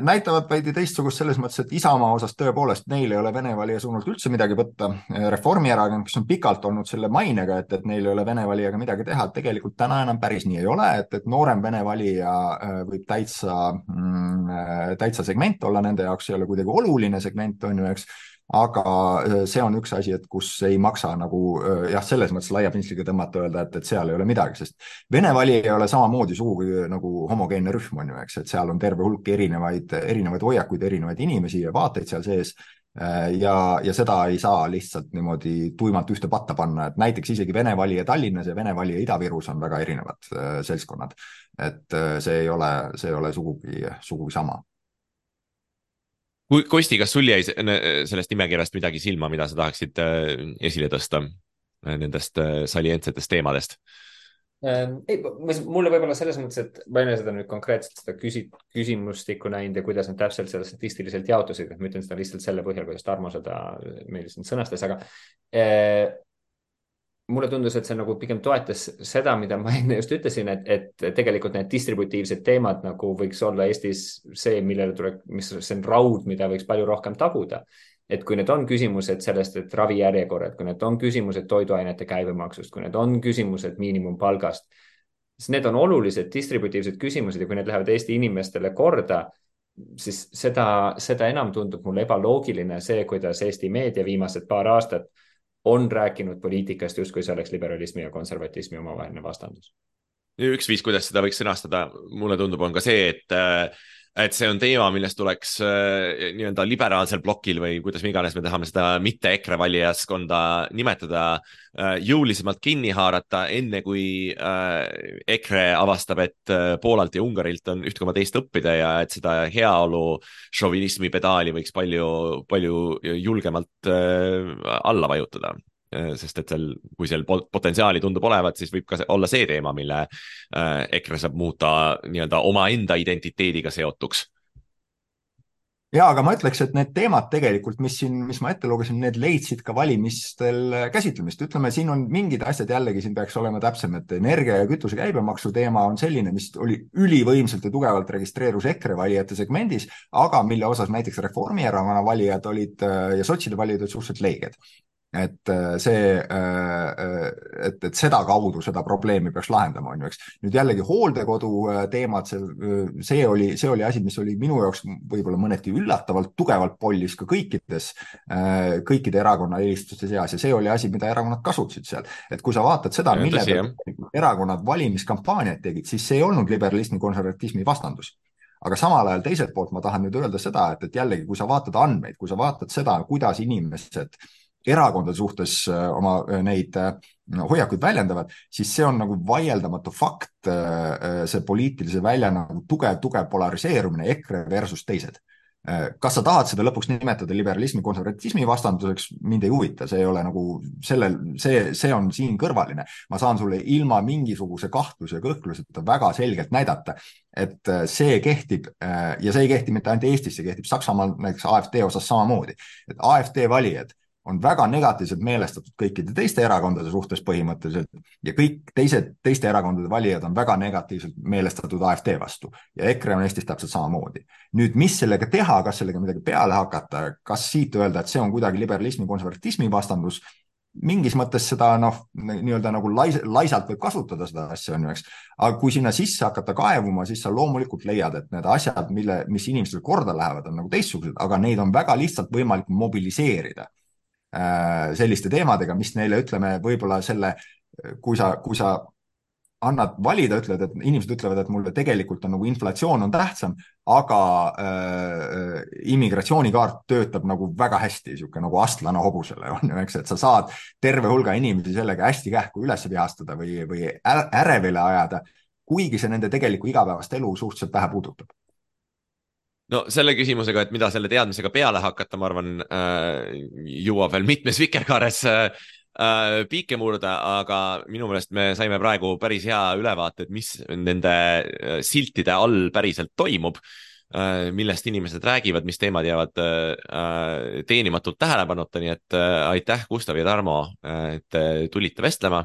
näitavad veidi teistsugust selles mõttes, et Isamaa osas tõepoolest neil ei ole Vene valija suunalt üldse midagi võtta. Äh, Reformierakond, kes on pikalt olnud selle mainega, et, et neil ei ole Vene valijaga midagi teha, tegelikult täna enam päris nii ei ole, et, et noorem Vene valija äh, võib täitsa mm,, täitsa segment olla nende jaoks, ei ole kuidagi oluline segment, on ju, eks aga äh, see on üks asi, et kus ei maksa nagu äh, jah, selles mõttes laia pintsliga tõmmata, öelda, et, et seal ei ole midagi, sest Vene valija ei ole samamoodi sugugi nagu homogeenne rühm, on ju, eks, et seal on terve hulk erinevaid, erinevaid hoiakuid, erinevaid inimesi ja vaateid seal sees äh, ja, ja seda ei saa lihtsalt niimoodi tuimalt ühte patta panna, et näiteks isegi Vene valija Tallinnas ja Vene valija Ida-Virus on väga erinevad seltskonnad. et see ei ole, see ei ole sugugi, sugugi sama Kosti, kas sul jäi sellest nimekirjast midagi silma, mida sa tahaksid äh, esile tõsta äh, nendest äh, salientsetest teemadest? Ähm, ei, mulle võib-olla selles mõttes, et ma ei ole seda nüüd konkreetselt seda küsi-, küsimustikku näinud ja kuidas nad täpselt seda statistiliselt jaotusid, et ma ütlen seda lihtsalt selle põhjal, kuidas Tarmo seda meile siin sõnastas, aga mulle tundus, et see nagu pigem toetas seda, mida ma (laughs) enne just ütlesin, et, et tegelikult need distributiivsed teemad nagu võiks olla Eestis see, millele tuleb, mis see on raud, mida võiks palju rohkem taguda. et kui need on küsimused sellest, et ravijärjekorrad, kui need on küsimused toiduainete käibemaksust, kui need on küsimused miinimumpalgast, siis need on olulised distributiivsed küsimused ja kui need lähevad Eesti inimestele korda, siis seda, seda enam tundub mulle ebaloogiline see, kuidas Eesti meedia viimased paar aastat on rääkinud poliitikast, justkui see oleks liberalismi ja konservatismi omavaheline vastandus. üks viis, kuidas seda võiks sõnastada, mulle tundub, on ka see, et et see on teema, millest tuleks äh, nii-öelda liberaalsel plokil või kuidas me iganes me tahame seda mitte EKRE valijaskonda nimetada äh,, jõulisemalt kinni haarata, enne kui äh, EKRE avastab, et äh, Poolalt ja Ungarilt on üht koma teist õppida ja et seda heaolu šovinismi pedaali võiks palju, palju julgemalt äh, alla vajutada sest et seal, kui seal potentsiaali tundub olevat, siis võib ka olla see teema, mille äh, EKRE saab muuta nii-öelda omaenda identiteediga seotuks. Ja, aga ma ütleks, et need teemad tegelikult, mis siin, mis ma ette lugesin, need leidsid ka valimistel käsitlemist, ütleme, siin on mingid asjad jällegi, siin peaks olema täpsem, et energia ja kütuse käibemaksu teema on selline, mis oli ülivõimsalt ja tugevalt registreerus EKRE valijate segmendis, aga mille osas näiteks Reformierakonna valijad olid ja sotside valijad olid suhteliselt leiged et äh, see, äh, äh, et, et sedakaudu seda probleemi peaks lahendama, on ju, eks. nüüd jällegi hooldekodu teemad, see, see oli, see oli asi, mis oli minu jaoks võib-olla mõneti üllatavalt tugevalt pollis ka kõikides, kõikide erakonna eelistuste seas ja see oli asi, mida erakonnad kasutasid seal. et kui sa vaatad seda, mille pealt erakonnad valimiskampaaniaid tegid, siis see ei olnud liberalismi, konservatismi vastandus aga samal ajal teiselt poolt ma tahan nüüd öelda seda, et, et jällegi, kui sa vaatad andmeid, kui sa vaatad seda, kuidas inimesed äh, erakondade suhtes äh, oma äh, neid äh, hoiakuid väljendavad, siis see on nagu vaieldamatu fakt, see poliitilise välja nagu tugev, tugev polariseerumine EKRE versus teised. kas sa tahad seda lõpuks nimetada liberalismi, konservatismi vastanduseks, mind ei huvita, see ei ole nagu sellel, see, see on siin kõrvaline. ma saan sulle ilma mingisuguse kahtluse ja kõhkluseta väga selgelt näidata, et see kehtib ja see ei kehti mitte ainult Eestis, see kehtib Saksamaal näiteks AfD osas samamoodi, et AfD valijad on väga negatiivselt meelestatud kõikide teiste erakondade suhtes põhimõtteliselt ja kõik teised, teiste erakondade valijad on väga negatiivselt meelestatud AfD vastu ja EKRE on Eestis täpselt samamoodi. nüüd, mis sellega teha, kas sellega midagi peale hakata, kas siit öelda, et see on kuidagi liberalismi, konservatismi vastandus, mingis mõttes seda noh, nii-öelda nagu lais, laisalt võib kasutada seda asja, on ju, eks. aga kui sinna sisse hakata kaevuma, siis sa loomulikult leiad, et need asjad, mille, mis inimestele korda lähevad, on nagu teistsugused, aga neid on väga lihtsalt võimalik mobiliseerida selliste teemadega, mis neile ütleme, võib-olla selle, kui sa, kui sa annad valida, ütled, et inimesed ütlevad, et mulle tegelikult on nagu inflatsioon on tähtsam, aga äh, immigratsioonikart töötab nagu väga hästi, niisugune nagu astlane hobusele on ju, eks, et sa saad terve hulga inimesi sellega hästi kähku üles vihastada või, või ärevile ajada, kuigi see nende tegelikku igapäevast elu suhteliselt vähe puudutab no selle küsimusega, et mida selle teadmisega peale hakata, ma arvan äh,, jõuab veel mitmes vikerkaares äh, äh, piike murda, aga minu meelest me saime praegu päris hea ülevaate, et mis nende äh, siltide all päriselt toimub äh, millest inimesed räägivad, mis teemad jäävad äh, teenimatult tähelepanuta, nii et aitäh, Gustav ja Tarmo, et tulite vestlema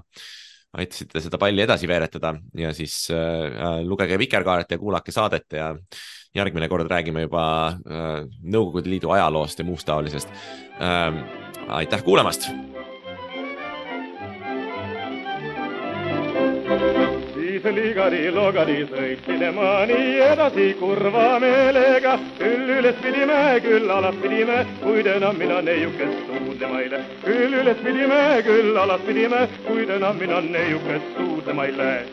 aitasite seda palli edasi veeretada ja siis äh, lugege Vikerkaart ja kuulake saadet ja järgmine kord räägime juba äh, Nõukogude Liidu ajaloost ja muust taolisest äh,. aitäh kuulamast sõitsin ema nii edasi kurva meelega. küll üles pidime, küll alas pidime, kuid enam mina neiukest suudlema ei lähe. küll üles pidime, küll alas pidime, kuid enam mina neiukest suudlema ei lähe.